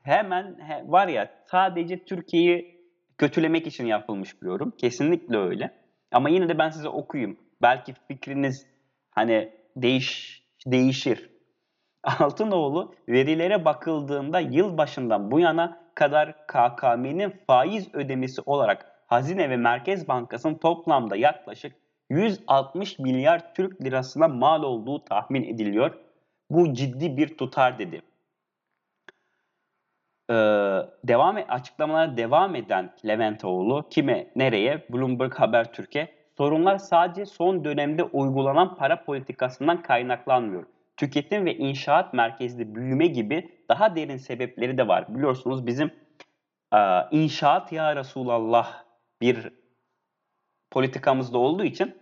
hemen he, var ya sadece Türkiye'yi kötülemek için yapılmış bir yorum. Kesinlikle öyle. Ama yine de ben size okuyayım. Belki fikriniz hani değiş, değişir. Altınoğlu verilere bakıldığında yıl başından bu yana kadar KKM'nin faiz ödemesi olarak Hazine ve Merkez Bankası'nın toplamda yaklaşık 160 milyar Türk lirasına mal olduğu tahmin ediliyor. Bu ciddi bir tutar dedi. Ee, devam e, açıklamalara devam eden Leventoğlu kime nereye Bloomberg Habertürk'e sorunlar sadece son dönemde uygulanan para politikasından kaynaklanmıyor. Tüketim ve inşaat merkezli büyüme gibi daha derin sebepleri de var. Biliyorsunuz bizim e, inşaat ya Resulallah bir politikamızda olduğu için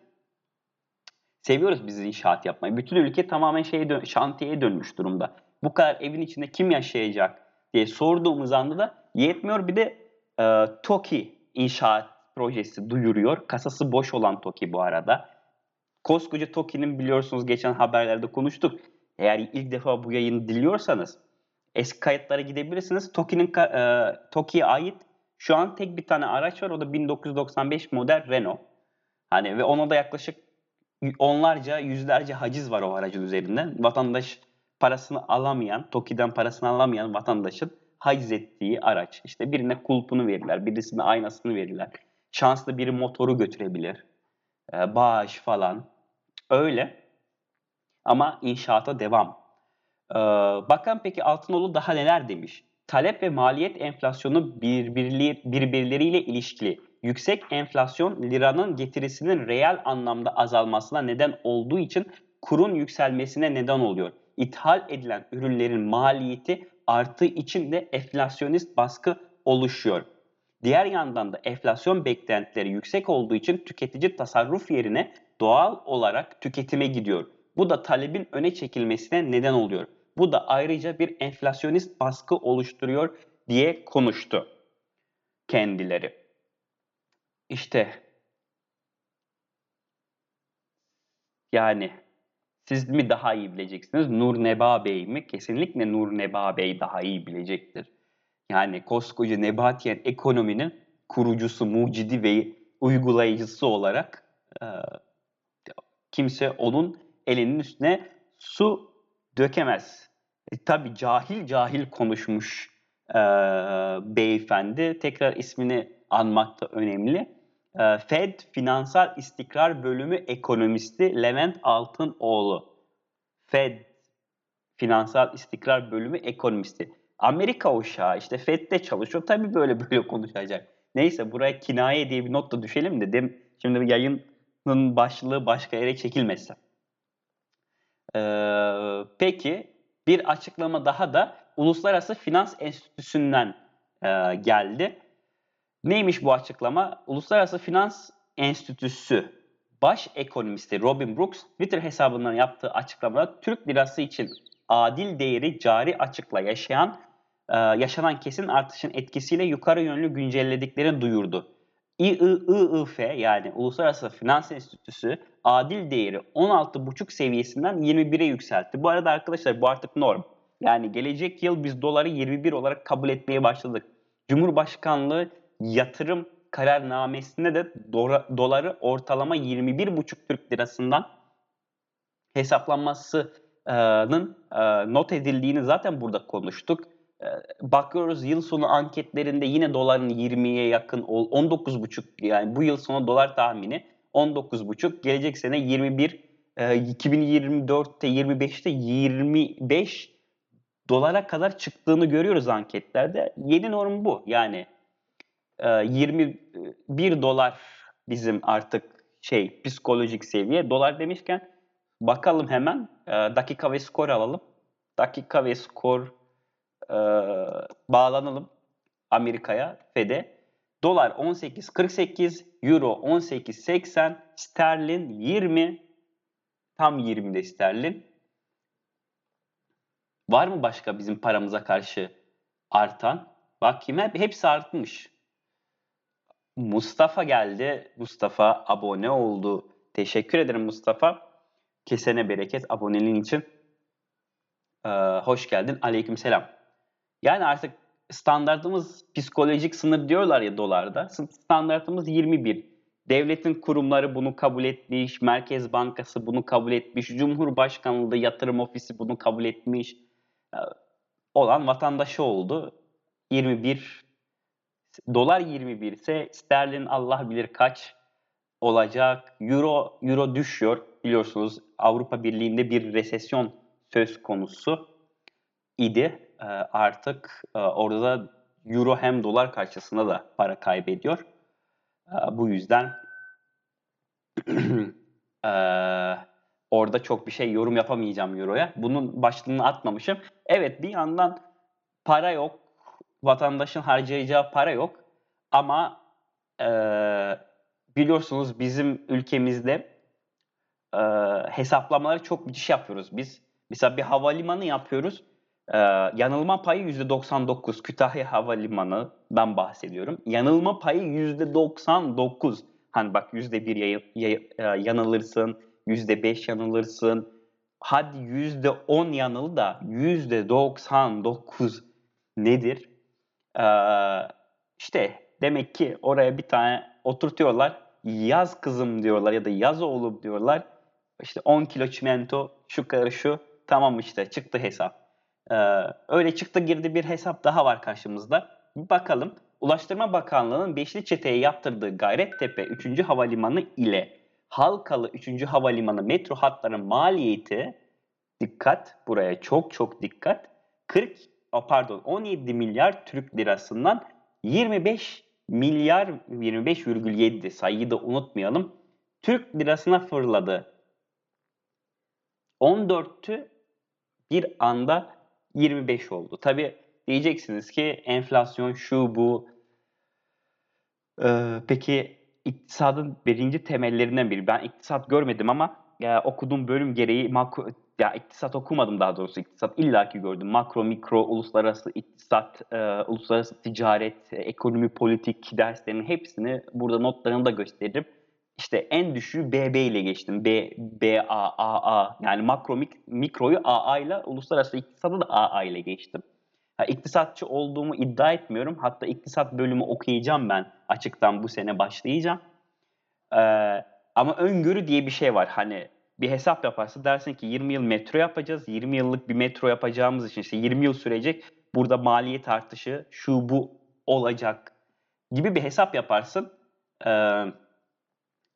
seviyoruz biz inşaat yapmayı. Bütün ülke tamamen şeye dön şantiyeye dönmüş durumda. Bu kadar evin içinde kim yaşayacak diye sorduğumuz anda da yetmiyor. Bir de e, TOKİ inşaat projesi duyuruyor. Kasası boş olan TOKİ bu arada. Koskoca TOKİ'nin biliyorsunuz geçen haberlerde konuştuk. Eğer ilk defa bu yayını diliyorsanız eski kayıtlara gidebilirsiniz. TOKİ'nin e, TOKİ'ye ait şu an tek bir tane araç var. O da 1995 model Renault. Hani ve ona da yaklaşık onlarca, yüzlerce haciz var o aracın üzerinden. Vatandaş parasını alamayan, TOKİ'den parasını alamayan vatandaşın haciz ettiği araç. İşte birine kulpunu verirler, birisine aynasını verirler. Şanslı biri motoru götürebilir. Ee, bağış falan. Öyle. Ama inşaata devam. Ee, bakan peki Altınoğlu daha neler demiş? Talep ve maliyet enflasyonu birbirleriyle ilişkili. Yüksek enflasyon liranın getirisinin reel anlamda azalmasına neden olduğu için kurun yükselmesine neden oluyor. İthal edilen ürünlerin maliyeti arttığı için de enflasyonist baskı oluşuyor. Diğer yandan da enflasyon beklentileri yüksek olduğu için tüketici tasarruf yerine doğal olarak tüketime gidiyor. Bu da talebin öne çekilmesine neden oluyor. Bu da ayrıca bir enflasyonist baskı oluşturuyor diye konuştu kendileri. İşte yani siz mi daha iyi bileceksiniz? Nur Neba Bey mi? Kesinlikle Nur Neba Bey daha iyi bilecektir. Yani koskoca Nebatiyen ekonominin kurucusu, mucidi ve uygulayıcısı olarak e, kimse onun elinin üstüne su dökemez. E, tabii cahil cahil konuşmuş e, beyefendi. Tekrar ismini anmak da önemli. E, Fed Finansal İstikrar Bölümü ekonomisti Levent Altınoğlu. Fed Finansal İstikrar Bölümü ekonomisti. Amerika uşağı işte Fed'de çalışıyor. Tabii böyle böyle konuşacak. Neyse buraya kinaye diye bir not da düşelim de dem şimdi yayının başlığı başka yere çekilmesin. Ee, peki bir açıklama daha da Uluslararası Finans Enstitüsü'nden e, geldi. Neymiş bu açıklama? Uluslararası Finans Enstitüsü baş ekonomisti Robin Brooks Twitter hesabından yaptığı açıklamada Türk lirası için adil değeri cari açıkla yaşayan e, yaşanan kesin artışın etkisiyle yukarı yönlü güncellediklerini duyurdu. İIIF yani Uluslararası Finans Enstitüsü adil değeri 16,5 seviyesinden 21'e yükseltti. Bu arada arkadaşlar bu artık norm. Yani gelecek yıl biz doları 21 olarak kabul etmeye başladık. Cumhurbaşkanlığı yatırım kararnamesinde de doları ortalama 21,5 Türk lirasından hesaplanmasının e, not edildiğini zaten burada konuştuk. E, bakıyoruz yıl sonu anketlerinde yine doların 20'ye yakın 19,5 yani bu yıl sonu dolar tahmini 19,5 gelecek sene 21 2024'te 25'te 25 dolara kadar çıktığını görüyoruz anketlerde. Yeni norm bu. Yani 21 e, dolar bizim artık şey psikolojik seviye. Dolar demişken bakalım hemen e, dakika ve skor alalım. Dakika ve skor e, bağlanalım Amerika'ya, Fed'e. Dolar 18.48, Euro 18.80, sterlin 20, tam 20'de sterlin. Var mı başka bizim paramıza karşı artan? Bakayım hep, hepsi artmış. Mustafa geldi. Mustafa abone oldu. Teşekkür ederim Mustafa. Kesene bereket aboneliğin için. Ee, hoş geldin. Aleyküm selam. Yani artık standartımız psikolojik sınır diyorlar ya dolarda. Standartımız 21. Devletin kurumları bunu kabul etmiş, Merkez Bankası bunu kabul etmiş, Cumhurbaşkanlığı Yatırım Ofisi bunu kabul etmiş. Ee, olan vatandaşı oldu. 21 dolar 21 ise sterlin Allah bilir kaç olacak. Euro euro düşüyor. Biliyorsunuz Avrupa Birliği'nde bir resesyon söz konusu idi. Ee, artık e, orada da euro hem dolar karşısında da para kaybediyor. Ee, bu yüzden e, orada çok bir şey yorum yapamayacağım euroya. Bunun başlığını atmamışım. Evet bir yandan para yok. Vatandaşın harcayacağı para yok. Ama e, biliyorsunuz bizim ülkemizde e, hesaplamaları çok müthiş yapıyoruz biz. Mesela bir havalimanı yapıyoruz. Ee, yanılma payı %99. Kütahya Havalimanı'dan bahsediyorum. Yanılma payı %99. Hani bak %1 yay- yay- e, yanılırsın, %5 yanılırsın. Hadi %10 yanıl da %99 nedir? Ee, işte demek ki oraya bir tane oturtuyorlar. Yaz kızım diyorlar ya da yaz oğlum diyorlar. İşte 10 kilo çimento şu kadar şu tamam işte çıktı hesap. Ee, öyle çıktı girdi bir hesap daha var karşımızda. Bir bakalım. Ulaştırma Bakanlığı'nın Beşli Çete'ye yaptırdığı Gayrettepe 3. Havalimanı ile Halkalı 3. Havalimanı metro hatlarının maliyeti dikkat buraya çok çok dikkat 40 o pardon 17 milyar Türk lirasından 25 milyar 25,7 sayıyı da unutmayalım. Türk lirasına fırladı. 14'tü bir anda 25 oldu. Tabi diyeceksiniz ki enflasyon şu bu. Ee, peki iktisadın birinci temellerinden biri. Ben iktisat görmedim ama ya, okuduğum bölüm gereği makro, ya iktisat okumadım daha doğrusu iktisat illaki gördüm. Makro, mikro, uluslararası iktisat, e, uluslararası ticaret, e, ekonomi, politik derslerinin hepsini burada notlarını da gösteririm. İşte en düşüğü BB ile geçtim. B, BA, AA yani makro, mik, mikroyu AA ile uluslararası iktisadı da AA ile geçtim. Ha, iktisatçı olduğumu iddia etmiyorum. Hatta iktisat bölümü okuyacağım ben açıktan bu sene başlayacağım. Ee, ama öngörü diye bir şey var. Hani bir hesap yaparsa dersin ki 20 yıl metro yapacağız. 20 yıllık bir metro yapacağımız için işte 20 yıl sürecek. Burada maliyet artışı şu bu olacak gibi bir hesap yaparsın. Ee,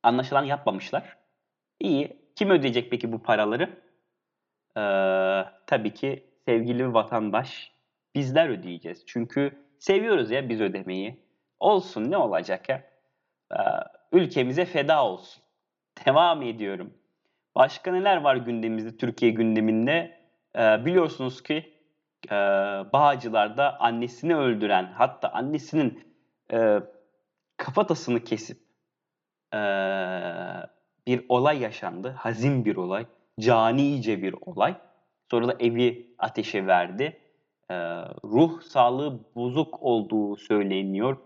anlaşılan yapmamışlar. İyi. Kim ödeyecek peki bu paraları? Ee, tabii ki sevgili vatandaş bizler ödeyeceğiz. Çünkü seviyoruz ya biz ödemeyi. Olsun ne olacak ya? Ee, ülkemize feda olsun. Devam ediyorum. Başka neler var gündemimizde, Türkiye gündeminde? Ee, biliyorsunuz ki e, Bağcılar'da annesini öldüren, hatta annesinin e, kafatasını kesip e, bir olay yaşandı. Hazin bir olay, canice bir olay. Sonra da evi ateşe verdi. E, ruh sağlığı bozuk olduğu söyleniyor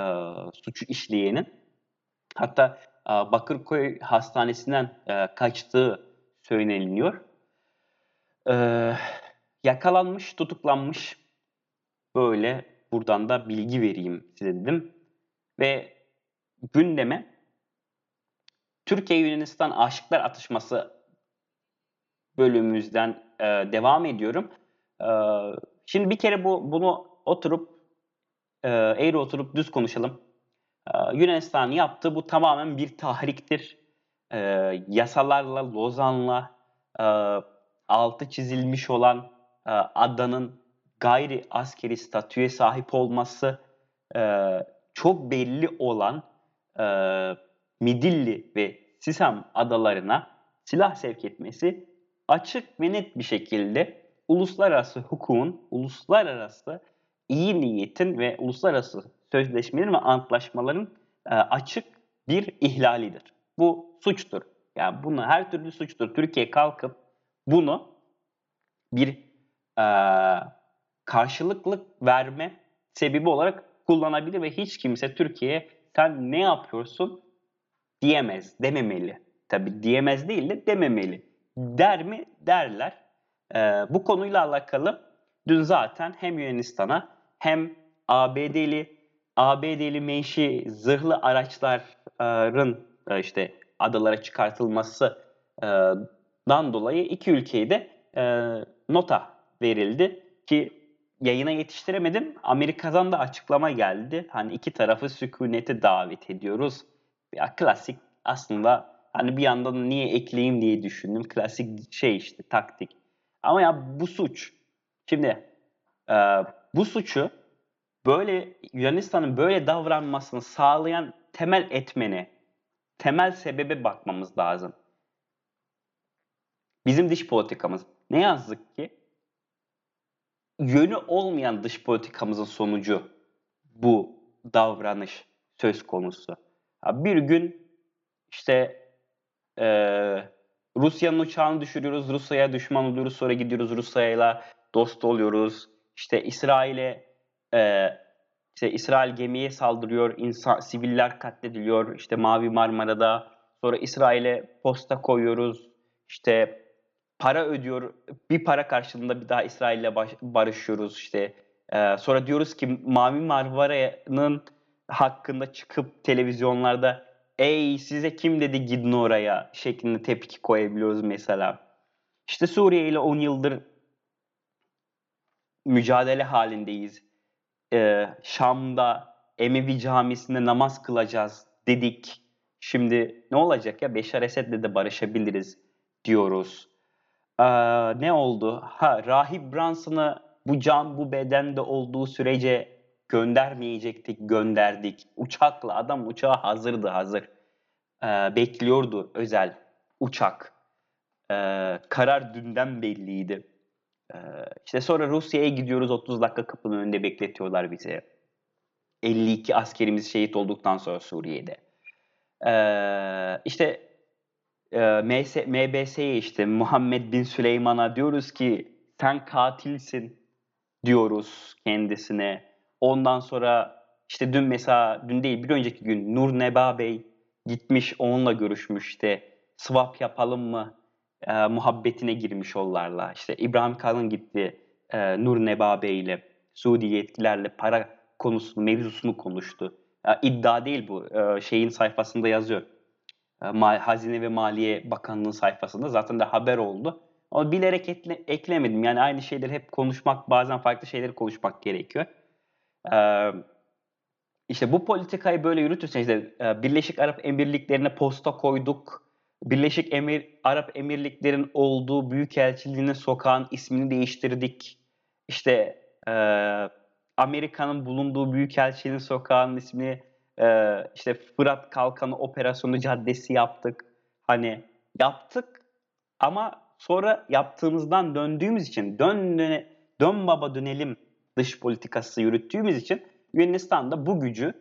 e, suçu işleyenin. Hatta Bakırköy Hastanesi'nden e, kaçtığı söyleniyor. E, yakalanmış, tutuklanmış. Böyle buradan da bilgi vereyim size dedim. Ve gündeme Türkiye-Yunanistan Aşıklar Atışması bölümümüzden e, devam ediyorum. E, şimdi bir kere bu bunu oturup e, eğri oturup düz konuşalım. E, Yunanistan yaptı bu tamamen bir tahriktir. E, yasalarla, Lozan'la e, altı çizilmiş olan e, adanın gayri askeri statüye sahip olması e, çok belli olan e, Midilli ve Sisam adalarına silah sevk etmesi açık ve net bir şekilde uluslararası hukukun, uluslararası iyi niyetin ve uluslararası sözleşmelerin ve antlaşmaların e, açık bir ihlalidir. Bu suçtur. Yani bunu her türlü suçtur. Türkiye kalkıp bunu bir e, karşılıklı verme sebebi olarak kullanabilir ve hiç kimse Türkiye'ye sen ne yapıyorsun diyemez, dememeli. Tabi diyemez değil de dememeli. Der mi? Derler. Ee, bu konuyla alakalı dün zaten hem Yunanistan'a hem ABD'li ABD'li menşi zırhlı araçların e, işte adalara çıkartılmasından dolayı iki ülkeye de e, nota verildi ki yayına yetiştiremedim. Amerika'dan da açıklama geldi. Hani iki tarafı sükunete davet ediyoruz. Ya klasik aslında hani bir yandan niye ekleyeyim diye düşündüm. Klasik şey işte taktik. Ama ya bu suç. Şimdi e, bu suçu böyle Yunanistan'ın böyle davranmasını sağlayan temel etmeni, temel sebebe bakmamız lazım. Bizim dış politikamız. Ne yazık ki yönü olmayan dış politikamızın sonucu bu davranış söz konusu. Bir gün işte e, Rusya'nın uçağını düşürüyoruz, Rusya'ya düşman oluyoruz, sonra gidiyoruz Rusya'yla dost oluyoruz. İşte İsrail'e e, işte İsrail gemiye saldırıyor, insan siviller katlediliyor. İşte Mavi Marmara'da sonra İsrail'e posta koyuyoruz. İşte para ödüyor. Bir para karşılığında bir daha İsrail'le barışıyoruz işte. Ee, sonra diyoruz ki Mavi Marmara'nın hakkında çıkıp televizyonlarda ey size kim dedi gidin oraya şeklinde tepki koyabiliyoruz mesela. İşte Suriye ile 10 yıldır mücadele halindeyiz. Ee, Şam'da Emevi camisinde namaz kılacağız dedik. Şimdi ne olacak ya Beşar Esed'le de barışabiliriz diyoruz. Ee, ne oldu? Ha Rahip Branson'ı bu can bu bedende olduğu sürece göndermeyecektik, gönderdik. Uçakla adam uçağa hazırdı hazır. Ee, bekliyordu özel uçak. Ee, karar dünden belliydi. Ee, işte sonra Rusya'ya gidiyoruz 30 dakika kapının önünde bekletiyorlar bizi. 52 askerimiz şehit olduktan sonra Suriye'de. Ee, işte e, MBS'ye işte Muhammed Bin Süleyman'a diyoruz ki sen katilsin diyoruz kendisine. Ondan sonra işte dün mesela dün değil bir önceki gün Nur Neba Bey gitmiş onunla görüşmüş işte swap yapalım mı e, muhabbetine girmiş onlarla. İşte İbrahim Kalın gitti e, Nur Neba Bey ile Suudi yetkilerle para konusunu, mevzusunu konuştu. E, iddia değil bu. E, şeyin sayfasında yazıyor. E, Hazine ve Maliye Bakanlığı sayfasında zaten de haber oldu. Ama bilerek ekle, eklemedim. Yani aynı şeyleri hep konuşmak, bazen farklı şeyleri konuşmak gerekiyor. Ee, işte bu politikayı böyle yürütürsen işte Birleşik Arap Emirlikleri'ne posta koyduk. Birleşik Emir Arap Emirliklerin olduğu Büyükelçiliğinin sokağın ismini değiştirdik. İşte e, Amerika'nın bulunduğu Büyükelçiliğin sokağın ismini e, işte Fırat Kalkanı Operasyonu Caddesi yaptık. Hani yaptık ama sonra yaptığımızdan döndüğümüz için dön, dön, dön baba dönelim dış politikası yürüttüğümüz için Yunanistan da bu gücü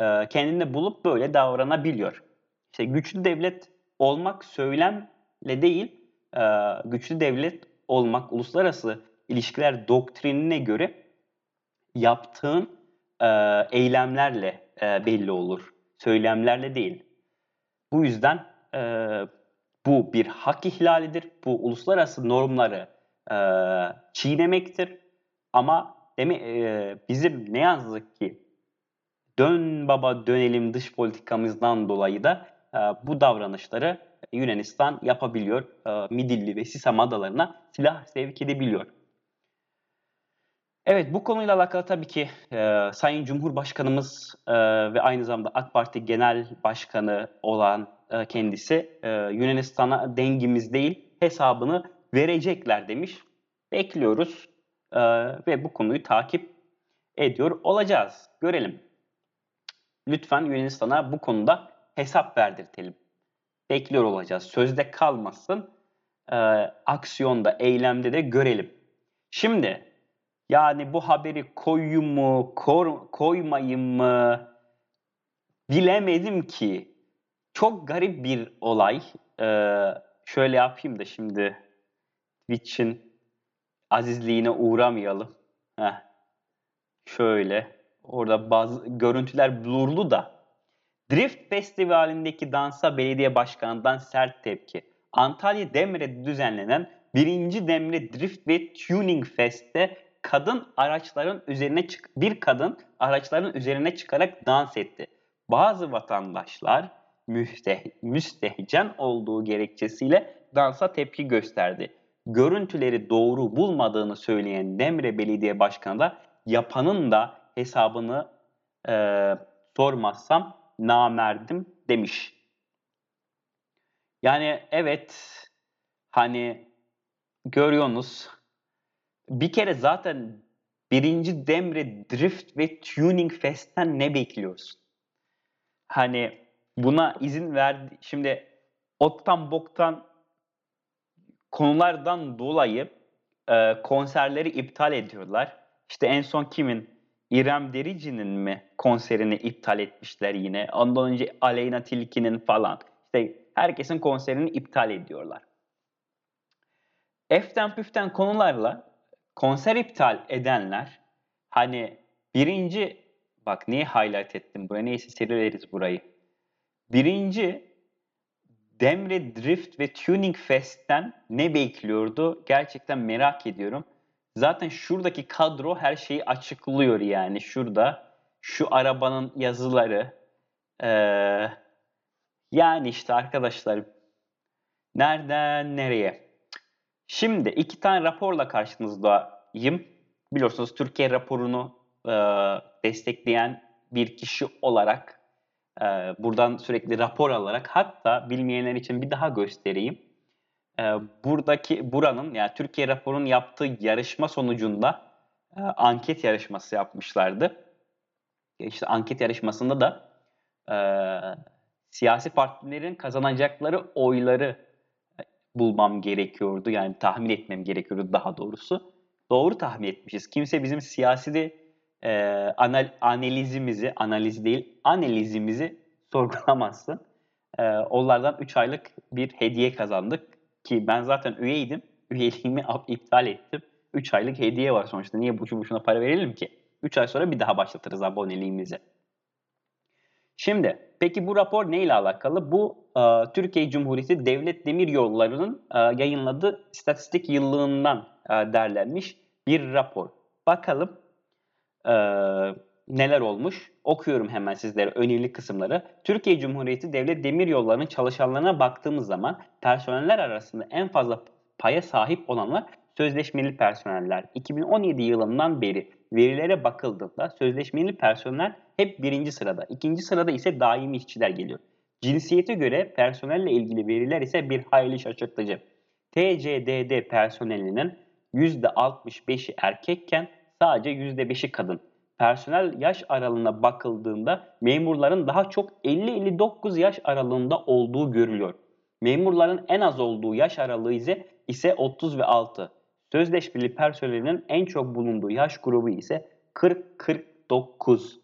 e, kendinde bulup böyle davranabiliyor. İşte güçlü devlet olmak söylemle değil, e, güçlü devlet olmak uluslararası ilişkiler doktrinine göre yaptığın e, eylemlerle e, belli olur. Söylemlerle değil. Bu yüzden bu bir hak ihlalidir. Bu uluslararası normları çiğnemektir. Ama demi, e, bizim ne yazık ki dön baba dönelim dış politikamızdan dolayı da bu davranışları Yunanistan yapabiliyor. E, Midilli ve Sisam adalarına silah sevk edebiliyor. Evet bu konuyla alakalı tabii ki e, Sayın Cumhurbaşkanımız e, ve aynı zamanda AK Parti Genel Başkanı olan e, kendisi e, Yunanistan'a dengimiz değil hesabını verecekler demiş. Bekliyoruz e, ve bu konuyu takip ediyor olacağız. Görelim. Lütfen Yunanistan'a bu konuda hesap verdirtelim. Bekliyor olacağız. Sözde kalmasın. E, aksiyonda, eylemde de görelim. Şimdi yani bu haberi koyayım mı, kor, koymayayım mı bilemedim ki. Çok garip bir olay. Ee, şöyle yapayım da şimdi Twitch'in azizliğine uğramayalım. Heh. Şöyle. Orada bazı görüntüler blurlu da. Drift Festivali'ndeki dansa belediye başkanından sert tepki. Antalya Demre'de düzenlenen birinci Demre Drift ve Tuning Fest'te kadın araçların üzerine çık bir kadın araçların üzerine çıkarak dans etti. Bazı vatandaşlar müsteh müstehcen olduğu gerekçesiyle dansa tepki gösterdi. Görüntüleri doğru bulmadığını söyleyen Demre Belediye Başkanı da yapanın da hesabını e, sormazsam namerdim demiş. Yani evet hani görüyorsunuz bir kere zaten birinci Demre Drift ve Tuning Fest'ten ne bekliyorsun? Hani buna izin verdi. Şimdi ottan boktan konulardan dolayı e, konserleri iptal ediyorlar. İşte en son kimin? İrem Derici'nin mi konserini iptal etmişler yine. Ondan önce Aleyna Tilki'nin falan. İşte herkesin konserini iptal ediyorlar. Eften püften konularla konser iptal edenler hani birinci bak niye highlight ettim buraya neyse sileriz burayı. Birinci Demre Drift ve Tuning Fest'ten ne bekliyordu? Gerçekten merak ediyorum. Zaten şuradaki kadro her şeyi açıklıyor yani. Şurada şu arabanın yazıları. Ee, yani işte arkadaşlar nereden nereye? Şimdi iki tane raporla karşınızdayım. Biliyorsunuz Türkiye raporunu e, destekleyen bir kişi olarak e, buradan sürekli rapor alarak hatta bilmeyenler için bir daha göstereyim. E, buradaki buranın yani Türkiye raporunun yaptığı yarışma sonucunda e, anket yarışması yapmışlardı. İşte anket yarışmasında da e, siyasi partilerin kazanacakları oyları bulmam gerekiyordu. Yani tahmin etmem gerekiyordu daha doğrusu. Doğru tahmin etmişiz. Kimse bizim siyasi de e, anal, analizimizi, analiz değil, analizimizi sorgulamazsın. E, onlardan 3 aylık bir hediye kazandık. Ki ben zaten üyeydim. Üyeliğimi iptal ettim. 3 aylık hediye var sonuçta. Niye boşu boşuna para verelim ki? 3 ay sonra bir daha başlatırız aboneliğimizi. Şimdi peki bu rapor ne ile alakalı? Bu e, Türkiye Cumhuriyeti Devlet Demir Yolları'nın e, yayınladığı istatistik yıllığından e, derlenmiş bir rapor. Bakalım e, neler olmuş? Okuyorum hemen sizlere önemli kısımları. Türkiye Cumhuriyeti Devlet Demir Yolları'nın çalışanlarına baktığımız zaman personeller arasında en fazla paya sahip olanlar sözleşmeli personeller. 2017 yılından beri verilere bakıldığında sözleşmeli personel hep birinci sırada. İkinci sırada ise daimi işçiler geliyor. Cinsiyete göre personelle ilgili veriler ise bir hayli şaşırtıcı. TCDD personelinin %65'i erkekken sadece %5'i kadın. Personel yaş aralığına bakıldığında memurların daha çok 50-59 yaş aralığında olduğu görülüyor. Memurların en az olduğu yaş aralığı ise, ise 30 ve 6. Sözleşmeli personelinin en çok bulunduğu yaş grubu ise 40-49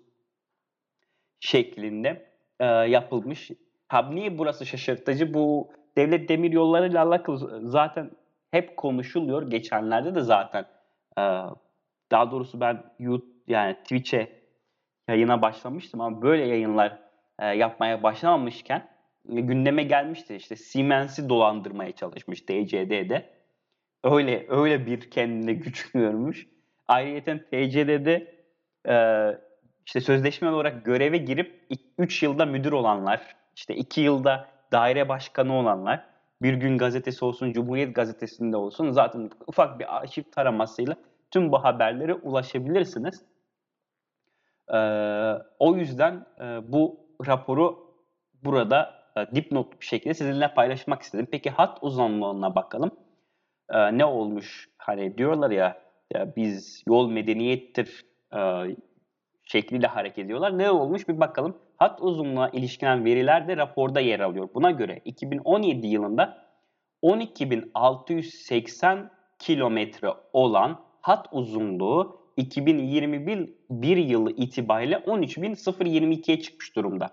şeklinde e, yapılmış. Ha niye burası şaşırtıcı? Bu devlet demir yolları ile alakalı zaten hep konuşuluyor. Geçenlerde de zaten e, daha doğrusu ben YouTube yani Twitch'e yayına başlamıştım ama böyle yayınlar e, yapmaya başlamamışken e, gündeme gelmişti işte Siemens'i dolandırmaya çalışmış TCD'de. Öyle öyle bir kendine güç görmüş. Ayrıca TCD'de e, işte sözleşme olarak göreve girip 3 yılda müdür olanlar, işte 2 yılda daire başkanı olanlar, bir gün gazetesi olsun, Cumhuriyet gazetesinde olsun zaten ufak bir arşiv taramasıyla tüm bu haberlere ulaşabilirsiniz. Ee, o yüzden e, bu raporu burada e, dipnot bir şekilde sizinle paylaşmak istedim. Peki hat uzunluğuna bakalım. Ee, ne olmuş? Hani diyorlar ya, ya biz yol medeniyettir e, şekliyle hareket ediyorlar. Ne olmuş bir bakalım. Hat uzunluğuna ilişkin veriler de raporda yer alıyor. Buna göre 2017 yılında 12.680 kilometre olan hat uzunluğu 2021 bir yılı itibariyle 13.022'ye çıkmış durumda.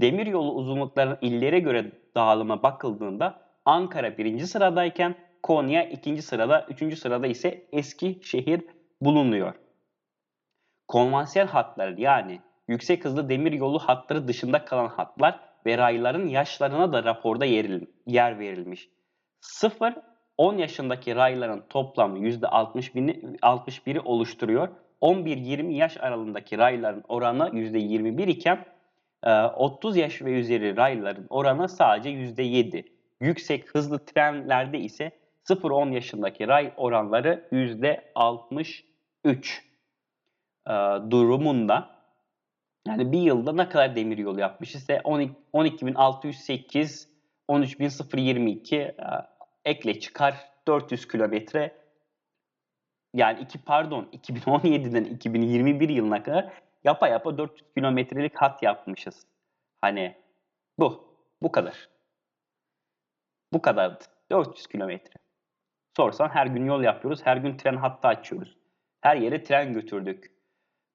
Demiryolu uzunluklarının illere göre dağılıma bakıldığında Ankara birinci sıradayken Konya ikinci sırada, üçüncü sırada ise Eskişehir bulunuyor. Konvansiyel hatlar yani yüksek hızlı demir yolu hatları dışında kalan hatlar ve rayların yaşlarına da raporda yer verilmiş. 0-10 yaşındaki rayların toplamı %61'i oluşturuyor. 11-20 yaş aralığındaki rayların oranı %21 iken 30 yaş ve üzeri rayların oranı sadece %7. Yüksek hızlı trenlerde ise 0-10 yaşındaki ray oranları %63 e, durumunda yani bir yılda ne kadar demir yolu yapmış ise 12.608 13.022 e, ekle çıkar 400 kilometre yani iki pardon 2017'den 2021 yılına kadar yapa yapa 400 kilometrelik hat yapmışız. Hani bu. Bu kadar. Bu kadardı. 400 kilometre. Sorsan her gün yol yapıyoruz. Her gün tren hattı açıyoruz. Her yere tren götürdük.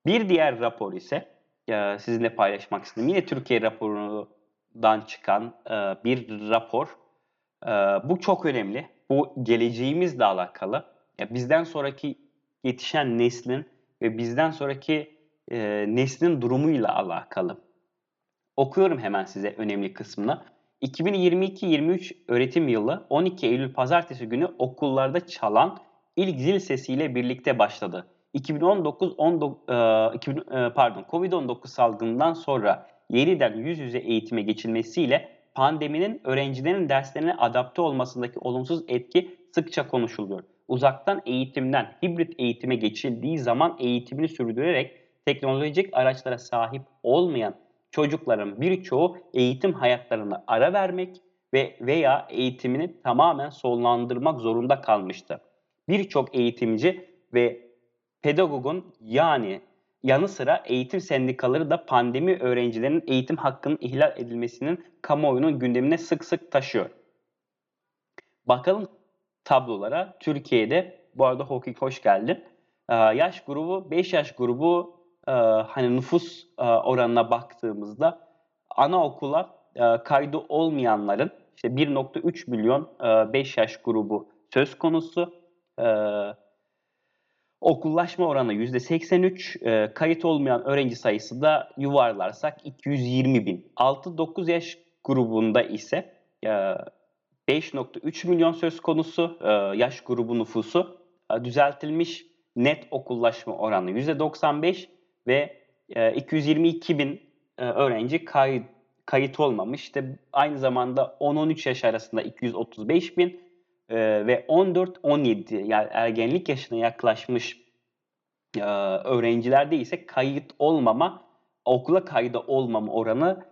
Bir diğer rapor ise e, sizinle paylaşmak istedim. Yine Türkiye raporundan çıkan e, bir rapor. E, bu çok önemli. Bu geleceğimizle alakalı. Bizden sonraki yetişen neslin ve bizden sonraki e, neslin durumuyla alakalı. Okuyorum hemen size önemli kısmını. 2022-23 öğretim yılı 12 Eylül pazartesi günü okullarda çalan ilk zil sesiyle birlikte başladı. 2019 19, e, 2000, e, pardon Covid-19 salgından sonra yeniden yüz yüze eğitime geçilmesiyle pandeminin öğrencilerin derslerine adapte olmasındaki olumsuz etki sıkça konuşuluyor. Uzaktan eğitimden hibrit eğitime geçildiği zaman eğitimini sürdürerek teknolojik araçlara sahip olmayan çocukların birçoğu eğitim hayatlarına ara vermek ve veya eğitimini tamamen sonlandırmak zorunda kalmıştı. Birçok eğitimci ve pedagogun yani yanı sıra eğitim sendikaları da pandemi öğrencilerinin eğitim hakkının ihlal edilmesinin kamuoyunun gündemine sık sık taşıyor. Bakalım tablolara. Türkiye'de bu arada Hoki hoş geldin. Ee, yaş grubu 5 yaş grubu e, hani nüfus e, oranına baktığımızda anaokula e, kaydı olmayanların işte 1.3 milyon 5 yaş grubu söz konusu. Okullaşma oranı %83, kayıt olmayan öğrenci sayısı da yuvarlarsak 220 bin. 6-9 yaş grubunda ise 5.3 milyon söz konusu yaş grubu nüfusu. Düzeltilmiş net okullaşma oranı %95 ve 222 e, bin e, öğrenci kayıt, kayıt olmamış. İşte aynı zamanda 10-13 yaş arasında 235 bin e, ve 14-17 yani ergenlik yaşına yaklaşmış öğrencilerde ise kayıt olmama, okula kayda olmama oranı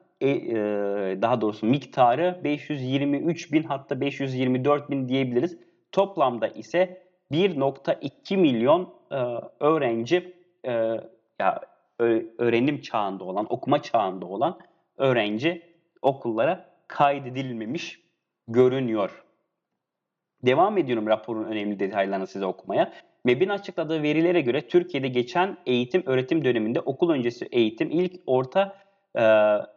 daha doğrusu miktarı 523 bin hatta 524 bin diyebiliriz. Toplamda ise 1.2 milyon öğrenci ya öğrenim çağında olan, okuma çağında olan öğrenci okullara kaydedilmemiş görünüyor. Devam ediyorum raporun önemli detaylarını size okumaya. MEB'in açıkladığı verilere göre Türkiye'de geçen eğitim öğretim döneminde okul öncesi eğitim ilk orta e,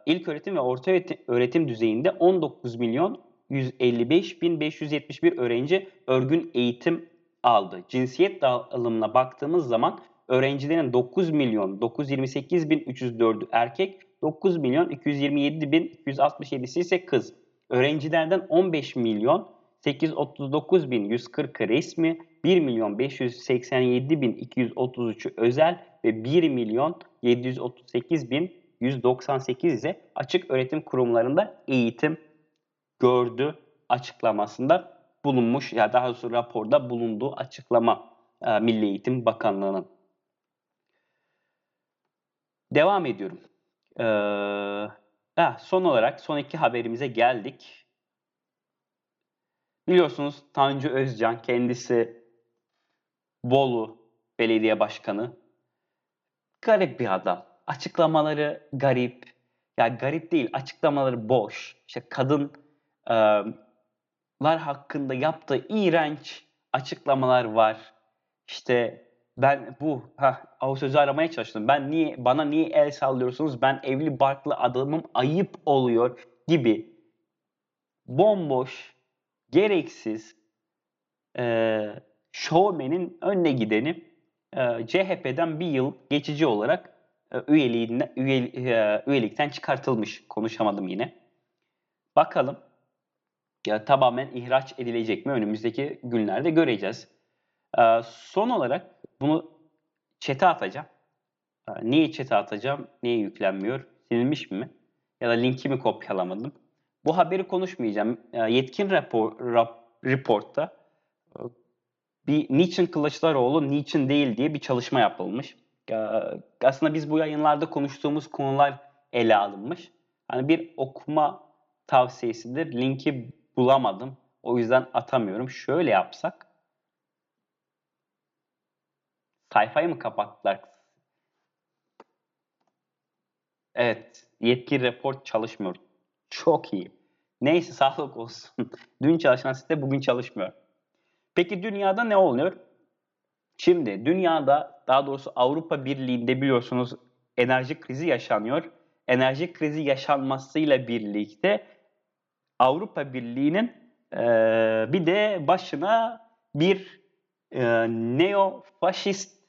ilk öğretim ve orta öğretim, öğretim düzeyinde 19 milyon 155 bin 571 öğrenci örgün eğitim aldı. Cinsiyet dağılımına baktığımız zaman öğrencilerin 9 milyon 928 bin 304'ü erkek, 9 milyon 227 bin 267'si ise kız. Öğrencilerden 15 milyon 839 bin 140 resmi, 1 milyon 587 bin 233'ü özel ve 1 milyon 738 bin 198 ise açık öğretim kurumlarında eğitim gördü açıklamasında bulunmuş ya daha doğrusu raporda bulunduğu açıklama e, Milli Eğitim Bakanlığı'nın. Devam ediyorum. Ee, son olarak son iki haberimize geldik. Biliyorsunuz Tanju Özcan kendisi Bolu Belediye Başkanı. Garip bir adam. Açıklamaları garip. Ya garip değil, açıklamaları boş. İşte kadınlar hakkında yaptığı iğrenç açıklamalar var. İşte ben bu ha o sözü aramaya çalıştım. Ben niye bana niye el sallıyorsunuz? Ben evli barklı adamım ayıp oluyor gibi bomboş, gereksiz e, şovmenin önüne gideni e, CHP'den bir yıl geçici olarak e, üyeliğinden, üye, e, üyelikten çıkartılmış. Konuşamadım yine. Bakalım ya, tamamen ihraç edilecek mi? Önümüzdeki günlerde göreceğiz. E, son olarak bunu chat'e atacağım. Ee, niye chat'e atacağım? Niye yüklenmiyor? Silinmiş mi? Ya da linki mi kopyalamadım? Bu haberi konuşmayacağım. Ee, yetkin rapor, rap, reportta bir niçin Kılıçdaroğlu niçin değil diye bir çalışma yapılmış. Ee, aslında biz bu yayınlarda konuştuğumuz konular ele alınmış. Hani bir okuma tavsiyesidir. Linki bulamadım. O yüzden atamıyorum. Şöyle yapsak Sayfayı mı kapattılar? Evet. Yetki report çalışmıyor. Çok iyi. Neyse sağlık olsun. Dün çalışan site bugün çalışmıyor. Peki dünyada ne oluyor? Şimdi dünyada daha doğrusu Avrupa Birliği'nde biliyorsunuz enerji krizi yaşanıyor. Enerji krizi yaşanmasıyla birlikte Avrupa Birliği'nin e, bir de başına bir e, neo-faşist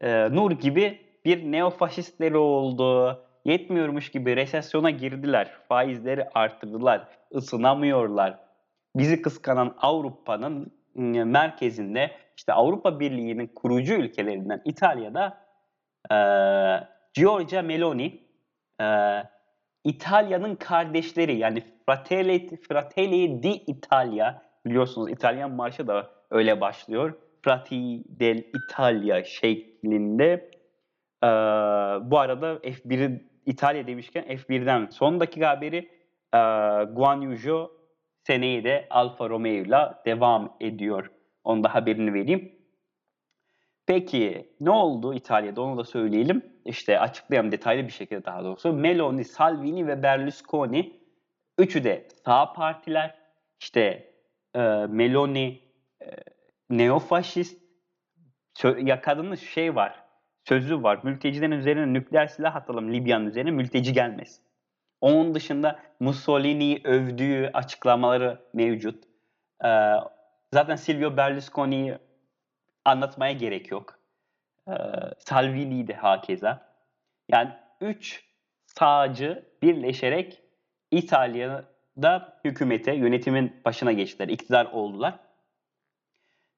e, Nur gibi bir neo-faşistleri oldu. Yetmiyormuş gibi resesyona girdiler. Faizleri arttırdılar. ısınamıyorlar. Bizi kıskanan Avrupa'nın ıı, merkezinde işte Avrupa Birliği'nin kurucu ülkelerinden İtalya'da e, Giorgia Meloni e, İtalya'nın kardeşleri yani Fratelli, Fratelli di Italia biliyorsunuz İtalyan marşı da öyle başlıyor. Frati del Italia şeklinde. Ee, bu arada F1'i İtalya demişken F1'den son dakika haberi e, Guan Yu Zhou seneyi de Alfa Romeo ile devam ediyor. Onu da haberini vereyim. Peki ne oldu İtalya'da onu da söyleyelim. İşte açıklayalım detaylı bir şekilde daha doğrusu. Meloni, Salvini ve Berlusconi üçü de sağ partiler. İşte e, Meloni e, neofaşist ya kadının şey var sözü var. Mültecilerin üzerine nükleer silah atalım Libya'nın üzerine mülteci gelmez. Onun dışında Mussolini'yi övdüğü açıklamaları mevcut. Ee, zaten Silvio Berlusconi'yi anlatmaya gerek yok. Ee, Salvini de hakeza. Yani üç sağcı birleşerek İtalya'da hükümete, yönetimin başına geçtiler, iktidar oldular.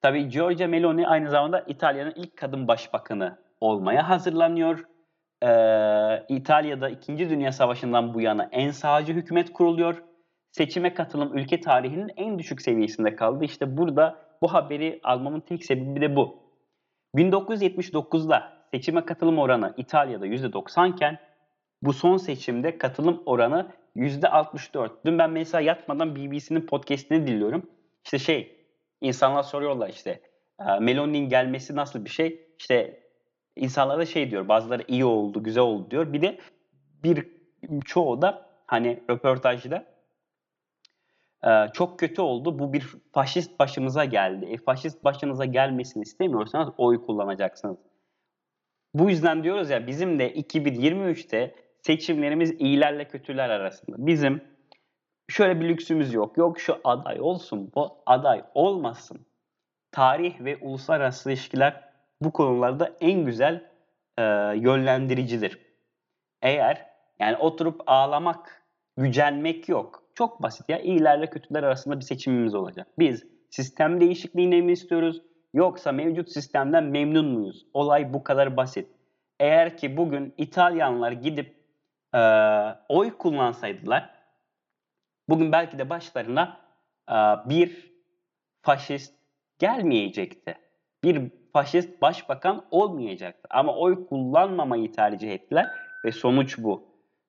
Tabii Giorgia Meloni aynı zamanda İtalya'nın ilk kadın başbakanı olmaya hazırlanıyor. Ee, İtalya'da 2. Dünya Savaşı'ndan bu yana en sağcı hükümet kuruluyor. Seçime katılım ülke tarihinin en düşük seviyesinde kaldı. İşte burada bu haberi almamın tek sebebi de bu. 1979'da seçime katılım oranı İtalya'da %90 iken bu son seçimde katılım oranı %64. Dün ben mesela yatmadan BBC'nin podcastini dinliyorum. İşte şey insanlar soruyorlar işte Meloni'nin gelmesi nasıl bir şey? İşte insanlar da şey diyor bazıları iyi oldu güzel oldu diyor. Bir de bir çoğu da hani röportajda e, çok kötü oldu. Bu bir faşist başımıza geldi. E, faşist başınıza gelmesini istemiyorsanız oy kullanacaksınız. Bu yüzden diyoruz ya bizim de 2023'te seçimlerimiz iyilerle kötüler arasında. Bizim şöyle bir lüksümüz yok. Yok şu aday olsun, bu aday olmasın. Tarih ve uluslararası ilişkiler bu konularda en güzel e, yönlendiricidir. Eğer yani oturup ağlamak, gücenmek yok. Çok basit ya. İyilerle kötüler arasında bir seçimimiz olacak. Biz sistem değişikliğini mi istiyoruz yoksa mevcut sistemden memnun muyuz? Olay bu kadar basit. Eğer ki bugün İtalyanlar gidip e, oy kullansaydılar bugün belki de başlarına e, bir faşist gelmeyecekti. Bir faşist başbakan olmayacaktı. Ama oy kullanmamayı tercih ettiler ve sonuç bu.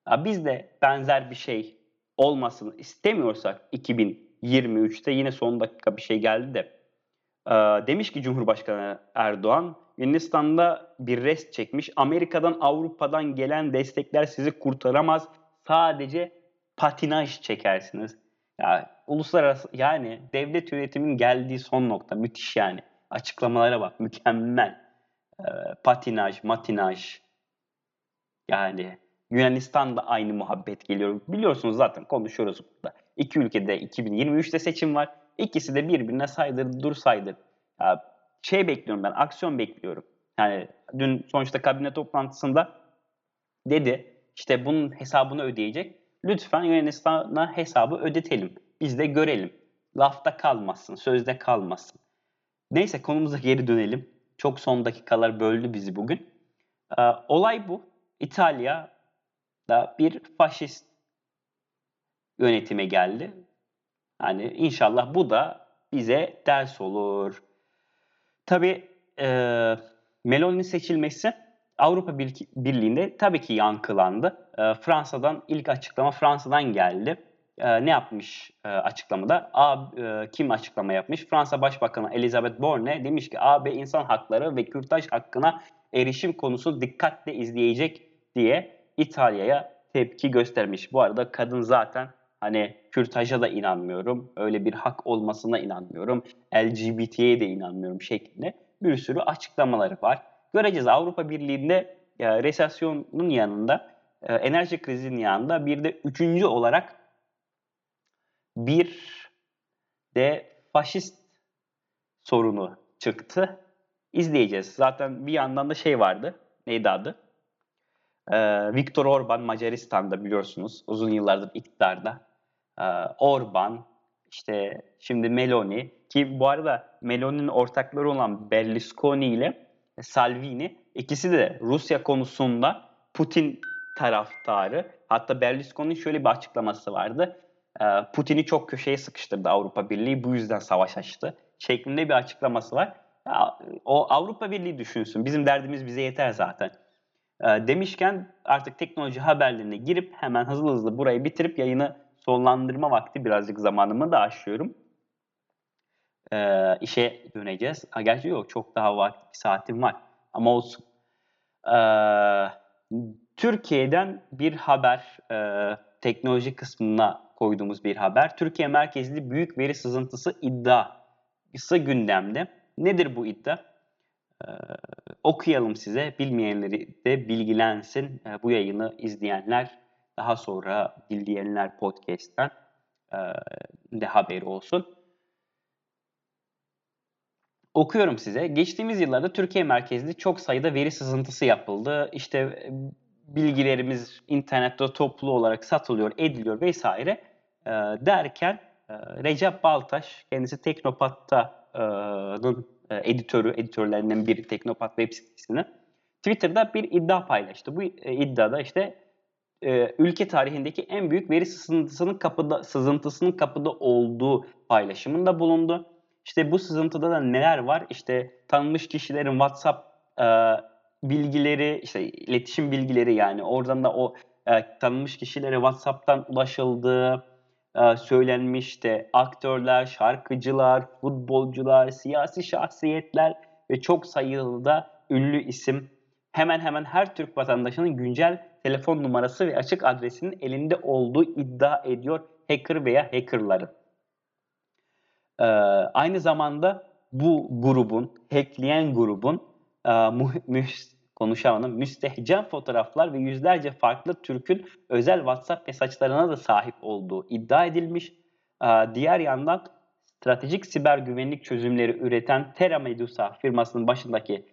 Ya biz de benzer bir şey olmasını istemiyorsak 2023'te yine son dakika bir şey geldi de e, demiş ki Cumhurbaşkanı Erdoğan Yunanistan'da bir rest çekmiş. Amerika'dan Avrupa'dan gelen destekler sizi kurtaramaz. Sadece patinaj çekersiniz. Ya uluslararası yani devlet yönetimin geldiği son nokta müthiş yani. Açıklamalara bak mükemmel. E, patinaj, matinaj. Yani Yunanistan da aynı muhabbet geliyor. Biliyorsunuz zaten konuşuyoruz burada. İki ülkede 2023'te seçim var. İkisi de birbirine saydır dur saydır. Ya, şey bekliyorum ben, aksiyon bekliyorum. Yani dün sonuçta kabine toplantısında dedi işte bunun hesabını ödeyecek. Lütfen Yunanistan'a hesabı ödetelim. Biz de görelim. Lafta kalmasın, sözde kalmasın. Neyse konumuza geri dönelim. Çok son dakikalar böldü bizi bugün. Ee, olay bu. İtalya'da bir faşist yönetime geldi. Yani inşallah bu da bize ders olur. Tabii e, Meloni'nin seçilmesi Avrupa Birliği'nde tabii ki yankılandı. E, Fransa'dan ilk açıklama Fransa'dan geldi e, ne yapmış e, açıklamada? A, e, kim açıklama yapmış? Fransa Başbakanı Elizabeth Borne demiş ki AB insan hakları ve kürtaj hakkına erişim konusu dikkatle izleyecek diye İtalya'ya tepki göstermiş. Bu arada kadın zaten hani kürtaja da inanmıyorum, öyle bir hak olmasına inanmıyorum, LGBT'ye de inanmıyorum şeklinde bir sürü açıklamaları var. Göreceğiz Avrupa Birliği'nde e, resesyonun yanında, e, enerji krizinin yanında bir de üçüncü olarak bir de faşist sorunu çıktı. İzleyeceğiz. Zaten bir yandan da şey vardı. Neydi adı? Ee, Viktor Orban Macaristan'da biliyorsunuz. Uzun yıllardır iktidarda. Ee, Orban, işte şimdi Meloni ki bu arada Meloni'nin ortakları olan Berlusconi ile Salvini ikisi de Rusya konusunda Putin taraftarı. Hatta Berlusconi'nin şöyle bir açıklaması vardı. Ee, Putin'i çok köşeye sıkıştırdı Avrupa Birliği bu yüzden savaş açtı şeklinde bir açıklaması var. o Avrupa Birliği düşünsün. Bizim derdimiz bize yeter zaten. Ee, demişken artık teknoloji haberlerine girip hemen hızlı hızlı burayı bitirip yayını sonlandırma vakti birazcık zamanımı da aşıyorum. Ee, işe döneceğiz. Ha, gerçi yok çok daha vakti, bir saatim var ama olsun. Ee, Türkiye'den bir haber, e, teknoloji kısmına koyduğumuz bir haber. Türkiye merkezli büyük veri sızıntısı iddiası gündemde. Nedir bu iddia? Ee, okuyalım size. Bilmeyenleri de bilgilensin. Ee, bu yayını izleyenler daha sonra dinleyenler podcast'ten e, de haberi olsun. Okuyorum size. Geçtiğimiz yıllarda Türkiye merkezli çok sayıda veri sızıntısı yapıldı. İşte bilgilerimiz internette toplu olarak satılıyor, ediliyor vesaire e, derken e, Recep Baltaş, kendisi Teknopat'ın e, editörü, editörlerinden biri Teknopat web sitesinin Twitter'da bir iddia paylaştı. Bu e, iddiada işte e, ülke tarihindeki en büyük veri sızıntısının kapıda sızıntısının kapıda olduğu paylaşımında bulundu. İşte bu sızıntıda da neler var? İşte tanınmış kişilerin WhatsApp e, bilgileri, işte iletişim bilgileri yani oradan da o e, tanınmış kişilere WhatsApp'tan ulaşıldığı e, söylenmiş de aktörler, şarkıcılar, futbolcular, siyasi şahsiyetler ve çok sayılı da ünlü isim hemen hemen her Türk vatandaşının güncel telefon numarası ve açık adresinin elinde olduğu iddia ediyor hacker veya hackerların. Ee, aynı zamanda bu grubun, hackleyen grubun e, mu- konuşamadım, müstehcen fotoğraflar ve yüzlerce farklı Türk'ün özel WhatsApp mesajlarına da sahip olduğu iddia edilmiş. Ee, diğer yandan stratejik siber güvenlik çözümleri üreten Terra Medusa firmasının başındaki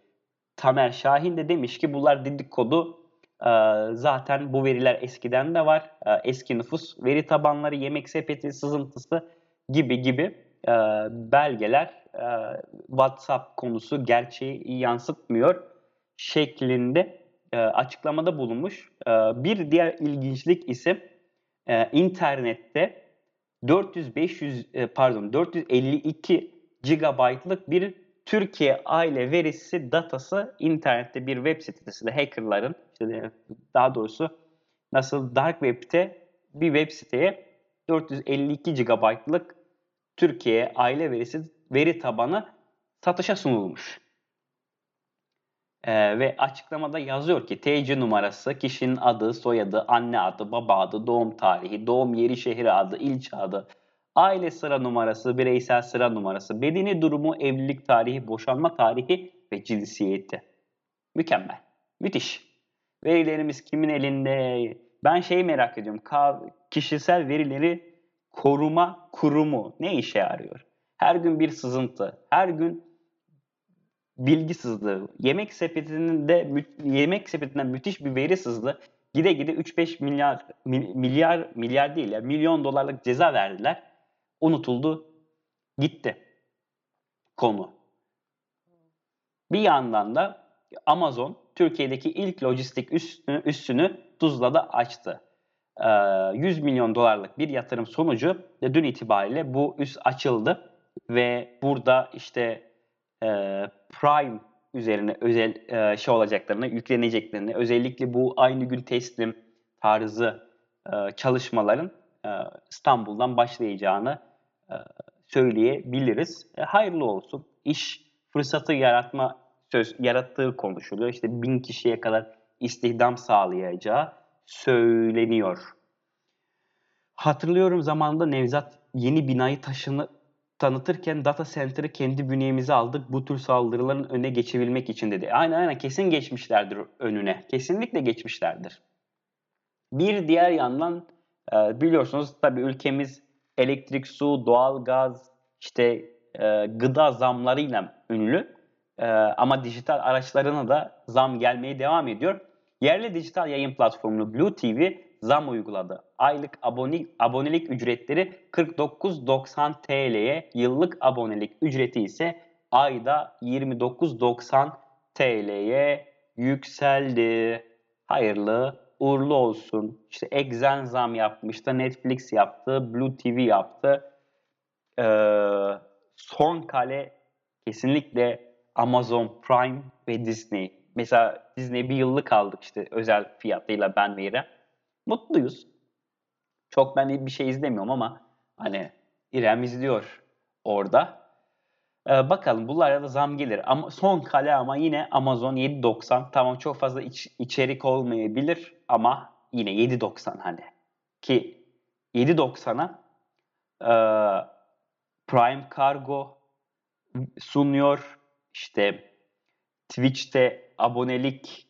Tamer Şahin de demiş ki bunlar dedikodu e, zaten bu veriler eskiden de var. E, eski nüfus veri tabanları, yemek sepeti sızıntısı gibi gibi e, belgeler WhatsApp konusu gerçeği yansıtmıyor şeklinde açıklamada bulunmuş. Bir diğer ilginçlik ise internette 400-500 pardon 452 GB'lık bir Türkiye aile verisi datası internette bir web sitesinde hackerların işte daha doğrusu nasıl dark web'te bir web siteye 452 GB'lık Türkiye aile verisi veri tabanı satışa sunulmuş. Ee, ve açıklamada yazıyor ki TC numarası, kişinin adı, soyadı, anne adı, baba adı, doğum tarihi, doğum yeri, şehri adı, ilçe adı, aile sıra numarası, bireysel sıra numarası, bedeni durumu, evlilik tarihi, boşanma tarihi ve cinsiyeti. Mükemmel. Müthiş. Verilerimiz kimin elinde? Ben şeyi merak ediyorum. Kişisel verileri koruma kurumu ne işe yarıyor? Her gün bir sızıntı, her gün bilgi sızlığı. Yemek sepetinin de yemek sepetinden müthiş bir veri sızdı. Gide gide 3-5 milyar milyar milyar değil ya milyon dolarlık ceza verdiler unutuldu, gitti konu. Bir yandan da Amazon Türkiye'deki ilk lojistik üssünü, üssünü Tuzla'da açtı. 100 milyon dolarlık bir yatırım sonucu dün itibariyle bu üs açıldı ve burada işte Prime üzerine özel şey olacaklarını, yükleneceklerini, özellikle bu aynı gün teslim tarzı çalışmaların İstanbul'dan başlayacağını e, söyleyebiliriz. E, hayırlı olsun. İş fırsatı yaratma söz yarattığı konuşuluyor. İşte bin kişiye kadar istihdam sağlayacağı söyleniyor. Hatırlıyorum zamanında Nevzat yeni binayı taşını tanıtırken data center'ı kendi bünyemize aldık bu tür saldırıların önüne geçebilmek için dedi. Aynen aynen kesin geçmişlerdir önüne. Kesinlikle geçmişlerdir. Bir diğer yandan e, biliyorsunuz tabii ülkemiz elektrik, su, doğal gaz, işte e, gıda zamlarıyla ünlü. E, ama dijital araçlarına da zam gelmeye devam ediyor. Yerli dijital yayın platformu Blue TV zam uyguladı. Aylık abone, abonelik ücretleri 49.90 TL'ye, yıllık abonelik ücreti ise ayda 29.90 TL'ye yükseldi. Hayırlı uğurlu olsun. İşte Exxen zam yapmıştı, Netflix yaptı, Blue TV yaptı. Ee, son kale kesinlikle Amazon Prime ve Disney. Mesela Disney bir yıllık aldık işte özel fiyatıyla ben ve İrem. Mutluyuz. Çok ben bir şey izlemiyorum ama hani İrem izliyor orada. Ee, bakalım bunlara da zam gelir. Ama son kale ama yine Amazon 7.90. Tamam çok fazla iç, içerik olmayabilir ama yine 7.90 hani. Ki 7.90'a e, Prime Cargo sunuyor. İşte Twitch'te abonelik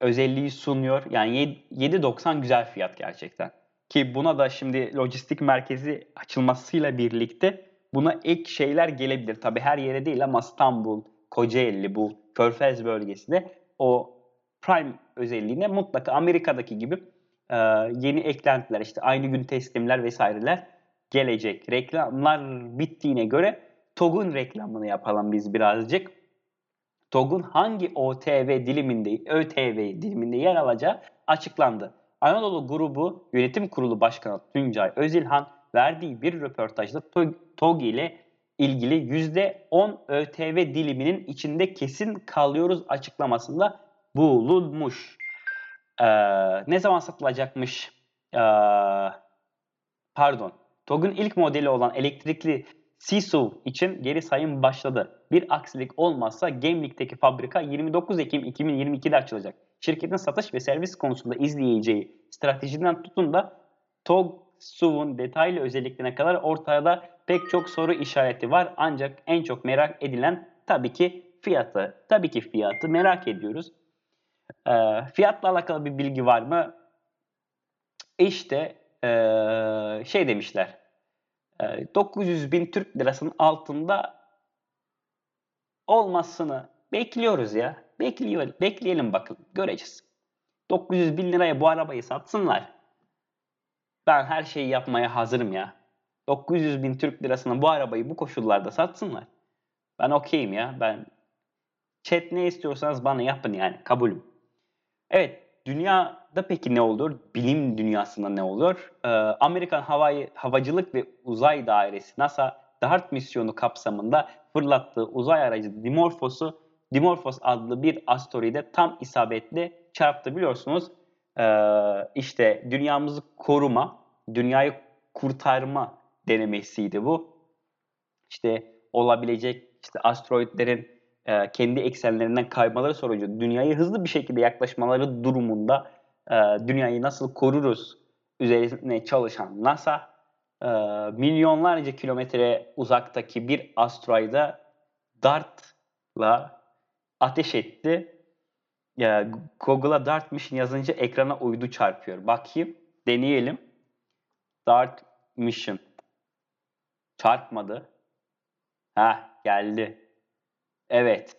özelliği sunuyor. Yani 7.90 güzel fiyat gerçekten. Ki buna da şimdi lojistik merkezi açılmasıyla birlikte buna ek şeyler gelebilir. Tabi her yere değil ama İstanbul, Kocaeli bu Körfez bölgesinde o Prime özelliğine mutlaka Amerika'daki gibi e, yeni eklentiler işte aynı gün teslimler vesaireler gelecek. Reklamlar bittiğine göre TOG'un reklamını yapalım biz birazcık. TOG'un hangi OTV diliminde, ÖTV diliminde yer alacağı açıklandı. Anadolu Grubu Yönetim Kurulu Başkanı Tuncay Özilhan verdiği bir röportajda TOG ile ilgili %10 ÖTV diliminin içinde kesin kalıyoruz açıklamasında bulunmuş. Ee, ne zaman satılacakmış? Ee, pardon. TOG'un ilk modeli olan elektrikli Sisu için geri sayım başladı. Bir aksilik olmazsa Gemlik'teki fabrika 29 Ekim 2022'de açılacak. Şirketin satış ve servis konusunda izleyeceği stratejiden tutun da TOG SUV'un detaylı özelliklerine kadar ortada pek çok soru işareti var. Ancak en çok merak edilen tabii ki fiyatı. Tabii ki fiyatı merak ediyoruz. Ee, fiyatla alakalı bir bilgi var mı? İşte ee, şey demişler 900 ee, bin Türk lirasının altında olmasını bekliyoruz ya. Bekliyor, bekleyelim bakın. Göreceğiz. 900 bin liraya bu arabayı satsınlar. Ben her şeyi yapmaya hazırım ya. 900 bin Türk lirasına bu arabayı bu koşullarda satsınlar. Ben okeyim ya. Ben chat ne istiyorsanız bana yapın yani. Kabulüm. Evet. Dünyada peki ne olur? Bilim dünyasında ne olur? Ee, Amerikan Havai, Havacılık ve Uzay Dairesi NASA DART misyonu kapsamında fırlattığı uzay aracı Dimorphos'u Dimorphos adlı bir asteroide tam isabetli çarptı biliyorsunuz. Ee, işte dünyamızı koruma, dünyayı kurtarma denemesiydi bu. İşte olabilecek işte asteroidlerin e, kendi eksenlerinden kaymaları sonucu dünyayı hızlı bir şekilde yaklaşmaları durumunda e, dünyayı nasıl koruruz üzerine çalışan NASA e, milyonlarca kilometre uzaktaki bir asteroide DART'la ateş etti. Ya, Google'a DART Mission yazınca ekrana uydu çarpıyor. Bakayım, deneyelim. DART Mission. Çarpmadı. Ha geldi. Evet.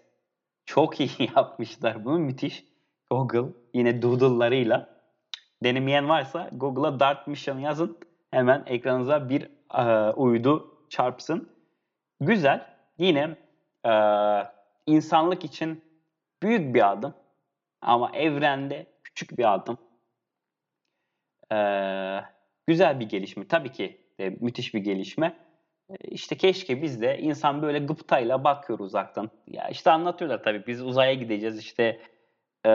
Çok iyi yapmışlar bunu. Müthiş. Google yine doodle'larıyla. Denemeyen varsa Google'a Dart Mission yazın. Hemen ekranınıza bir e, uydu çarpsın. Güzel. Yine e, insanlık için büyük bir adım. Ama evrende küçük bir adım. E, güzel bir gelişme. Tabii ki de müthiş bir gelişme. İşte keşke biz de insan böyle gıptayla bakıyor uzaktan. Ya işte anlatıyorlar tabii biz uzaya gideceğiz işte e,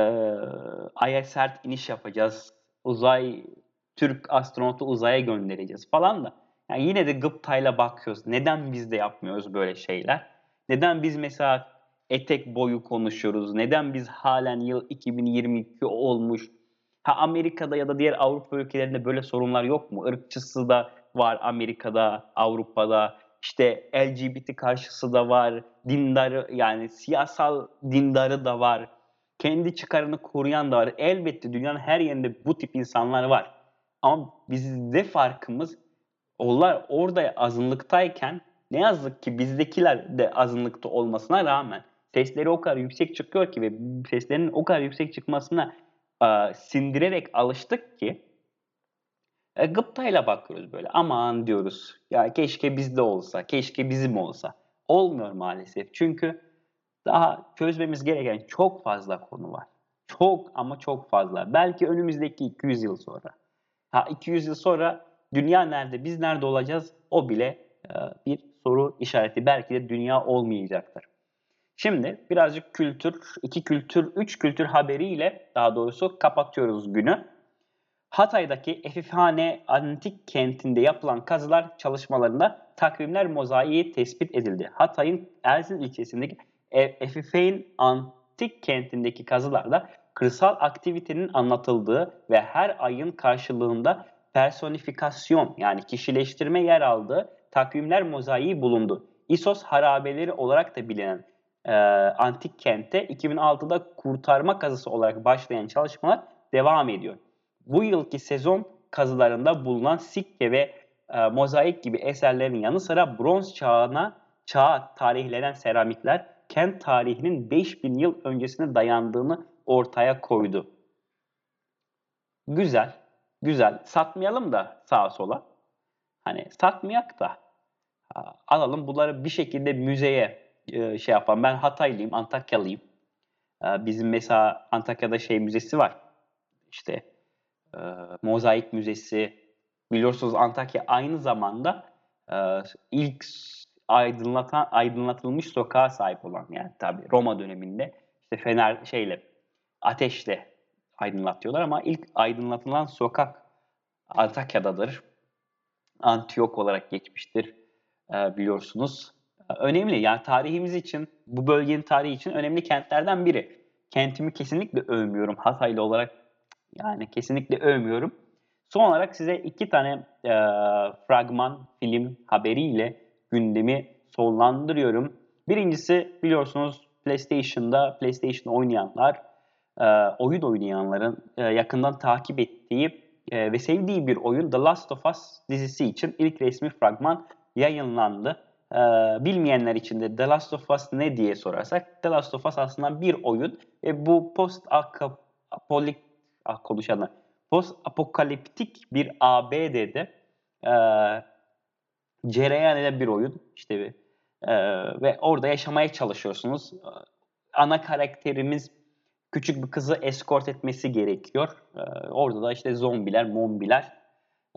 aya sert iniş yapacağız. Uzay Türk astronotu uzaya göndereceğiz falan da. Yani yine de gıptayla bakıyoruz. Neden biz de yapmıyoruz böyle şeyler? Neden biz mesela etek boyu konuşuyoruz? Neden biz halen yıl 2022 olmuş? Ha Amerika'da ya da diğer Avrupa ülkelerinde böyle sorunlar yok mu? Irkçısı da var Amerika'da, Avrupa'da. İşte LGBT karşısı da var. Dindarı yani siyasal dindarı da var. Kendi çıkarını koruyan da var. Elbette dünyanın her yerinde bu tip insanlar var. Ama bizde farkımız onlar orada azınlıktayken ne yazık ki bizdekiler de azınlıkta olmasına rağmen sesleri o kadar yüksek çıkıyor ki ve seslerinin o kadar yüksek çıkmasına e, sindirerek alıştık ki e, gıptayla bakıyoruz böyle. Aman diyoruz. Ya keşke bizde olsa, keşke bizim olsa. Olmuyor maalesef. Çünkü daha çözmemiz gereken çok fazla konu var. Çok ama çok fazla. Belki önümüzdeki 200 yıl sonra. Ha 200 yıl sonra dünya nerede, biz nerede olacağız o bile e, bir soru işareti. Belki de dünya olmayacaktır. Şimdi birazcık kültür, iki kültür, üç kültür haberiyle daha doğrusu kapatıyoruz günü. Hatay'daki Efifhane Antik Kenti'nde yapılan kazılar çalışmalarında takvimler mozaiği tespit edildi. Hatay'ın Erzin ilçesindeki Efifeyn Antik Kenti'ndeki kazılarda kırsal aktivitenin anlatıldığı ve her ayın karşılığında personifikasyon yani kişileştirme yer aldığı takvimler mozaiği bulundu. İsos harabeleri olarak da bilinen e, antik kentte 2006'da kurtarma kazısı olarak başlayan çalışmalar devam ediyor. Bu yılki sezon kazılarında bulunan sikke ve e, mozaik gibi eserlerin yanı sıra bronz çağına çağa tarihlenen seramikler kent tarihinin 5000 yıl öncesine dayandığını ortaya koydu. Güzel, güzel. Satmayalım da sağa sola. Hani satmayak da alalım bunları bir şekilde müzeye e, şey yapalım. Ben Hataylıyım, Antakyalıyım. E, bizim mesela Antakya'da şey müzesi var. İşte e, Mozaik Müzesi. Biliyorsunuz Antakya aynı zamanda ilk aydınlatan aydınlatılmış sokağa sahip olan yani tabi Roma döneminde işte fener şeyle ateşle aydınlatıyorlar ama ilk aydınlatılan sokak Antakya'dadır. Antiyok olarak geçmiştir biliyorsunuz önemli. Yani tarihimiz için, bu bölgenin tarihi için önemli kentlerden biri. Kentimi kesinlikle övmüyorum Hataylı olarak. Yani kesinlikle övmüyorum. Son olarak size iki tane e, fragman film haberiyle gündemi sonlandırıyorum. Birincisi biliyorsunuz PlayStation'da PlayStation oynayanlar, e, oyun oynayanların e, yakından takip ettiği e, ve sevdiği bir oyun The Last of Us dizisi için ilk resmi fragman yayınlandı. Bilmeyenler için de The Last of Us ne diye sorarsak The Last of Us aslında bir oyun ve bu post apolik ah, konuşanlar post apokaliptik bir ABD'de cereyan eden bir oyun işte e, ve orada yaşamaya çalışıyorsunuz. Ana karakterimiz küçük bir kızı eskort etmesi gerekiyor. E, orada da işte zombiler, mombiler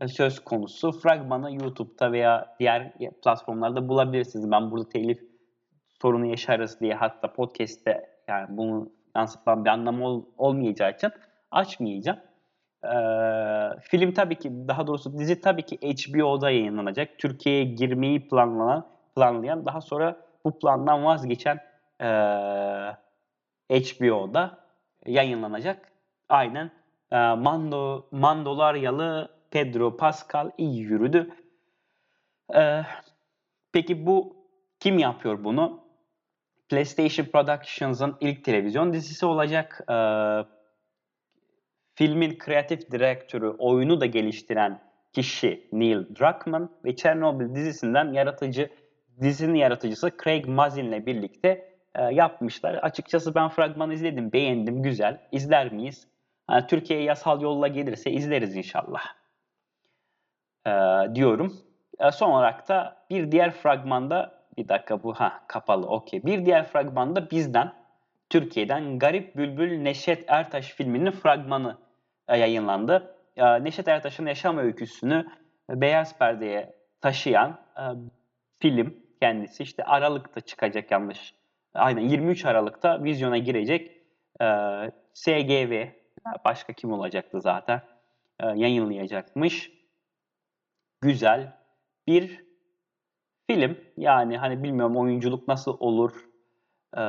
söz konusu. Fragmanı YouTube'da veya diğer platformlarda bulabilirsiniz. Ben burada telif sorunu yaşarız diye hatta podcast'te yani bunu yansıtmam bir anlamı ol, olmayacağı için açmayacağım. Film tabii ki daha doğrusu dizi tabii ki HBO'da yayınlanacak. Türkiye'ye girmeyi planlanan planlayan daha sonra bu plandan vazgeçen ee, HBO'da yayınlanacak. Aynen e, Mando Mandolaryalı Pedro Pascal iyi yürüdü. Ee, peki bu kim yapıyor bunu? PlayStation Productions'ın ilk televizyon dizisi olacak. Ee, filmin kreatif direktörü, oyunu da geliştiren kişi Neil Druckmann ve Chernobyl dizisinden yaratıcı dizinin yaratıcısı Craig Mazin ile birlikte e, yapmışlar. Açıkçası ben fragmanı izledim, beğendim, güzel. İzler miyiz? Yani Türkiye'ye yasal yolla gelirse izleriz inşallah e, diyorum. E, son olarak da bir diğer fragmanda bir dakika bu ha kapalı okey. Bir diğer fragmanda bizden Türkiye'den Garip Bülbül Neşet Ertaş filminin fragmanı e, yayınlandı. E, Neşet Ertaş'ın yaşam öyküsünü beyaz perdeye taşıyan e, film kendisi işte Aralık'ta çıkacak yanlış. Aynen 23 Aralık'ta vizyona girecek. E, SGV başka kim olacaktı zaten e, yayınlayacakmış güzel bir film. Yani hani bilmiyorum oyunculuk nasıl olur, e,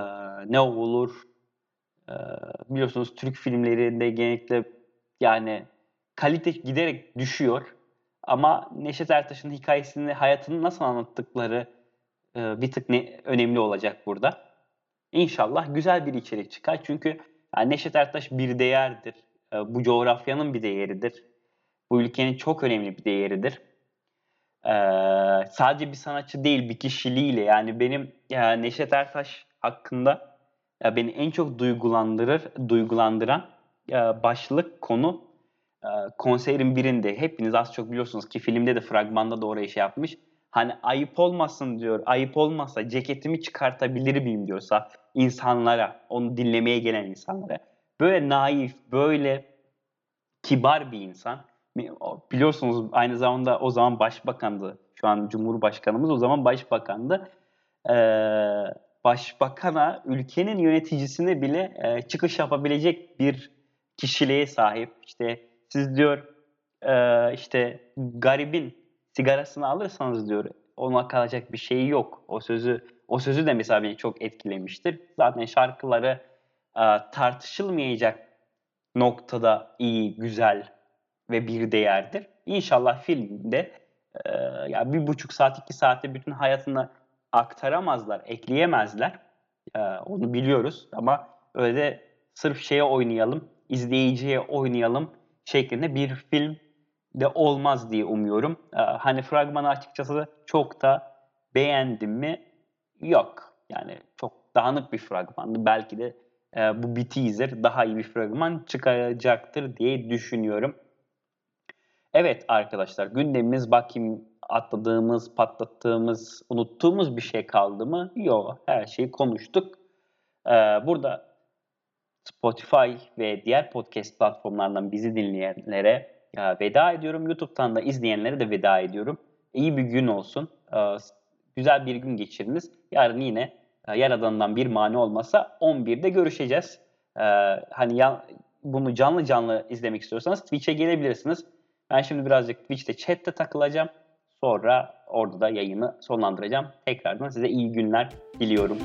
ne olur. E, biliyorsunuz Türk filmlerinde genellikle yani kalite giderek düşüyor. Ama Neşet Ertaş'ın hikayesini, hayatını nasıl anlattıkları e, bir tık ne, önemli olacak burada. İnşallah güzel bir içerik çıkar. Çünkü yani Neşet Ertaş bir değerdir. E, bu coğrafyanın bir değeridir. Bu ülkenin çok önemli bir değeridir. Ee, sadece bir sanatçı değil bir kişiliğiyle yani benim e, Neşet Ertaş hakkında e, beni en çok duygulandırır, duygulandıran e, başlık konu e, konserin birinde hepiniz az çok biliyorsunuz ki filmde de fragmanda da oraya şey yapmış. Hani ayıp olmasın diyor. Ayıp olmasa ceketimi çıkartabilir miyim diyorsa insanlara, onu dinlemeye gelen insanlara. Böyle naif, böyle kibar bir insan. Biliyorsunuz aynı zamanda o zaman başbakandı. Şu an Cumhurbaşkanımız o zaman başbakandı. Ee, başbakana, ülkenin yöneticisine bile e, çıkış yapabilecek bir kişiliğe sahip. İşte siz diyor e, işte garibin sigarasını alırsanız diyor ona kalacak bir şey yok. O sözü o sözü de mesela beni çok etkilemiştir. Zaten şarkıları e, tartışılmayacak noktada iyi, güzel ve bir değerdir. İnşallah filmde e, ya bir buçuk saat, iki saatte bütün hayatını aktaramazlar, ekleyemezler. E, onu biliyoruz ama öyle sırf şeye oynayalım, izleyiciye oynayalım şeklinde bir film de olmaz diye umuyorum. E, hani fragmanı açıkçası çok da beğendim mi? Yok. Yani çok dağınık bir fragmandı. Belki de e, bu bir teaser daha iyi bir fragman çıkacaktır diye düşünüyorum. Evet arkadaşlar gündemimiz bakayım atladığımız, patlattığımız, unuttuğumuz bir şey kaldı mı? Yok. Her şeyi konuştuk. Ee, burada Spotify ve diğer podcast platformlarından bizi dinleyenlere e, veda ediyorum. YouTube'dan da izleyenlere de veda ediyorum. İyi bir gün olsun. Ee, güzel bir gün geçiriniz. Yarın yine e, Yaradan'dan bir mani olmasa 11'de görüşeceğiz. Ee, hani ya, bunu canlı canlı izlemek istiyorsanız Twitch'e gelebilirsiniz. Ben şimdi birazcık Twitch'te chatte takılacağım. Sonra orada da yayını sonlandıracağım. Tekrardan size iyi günler diliyorum.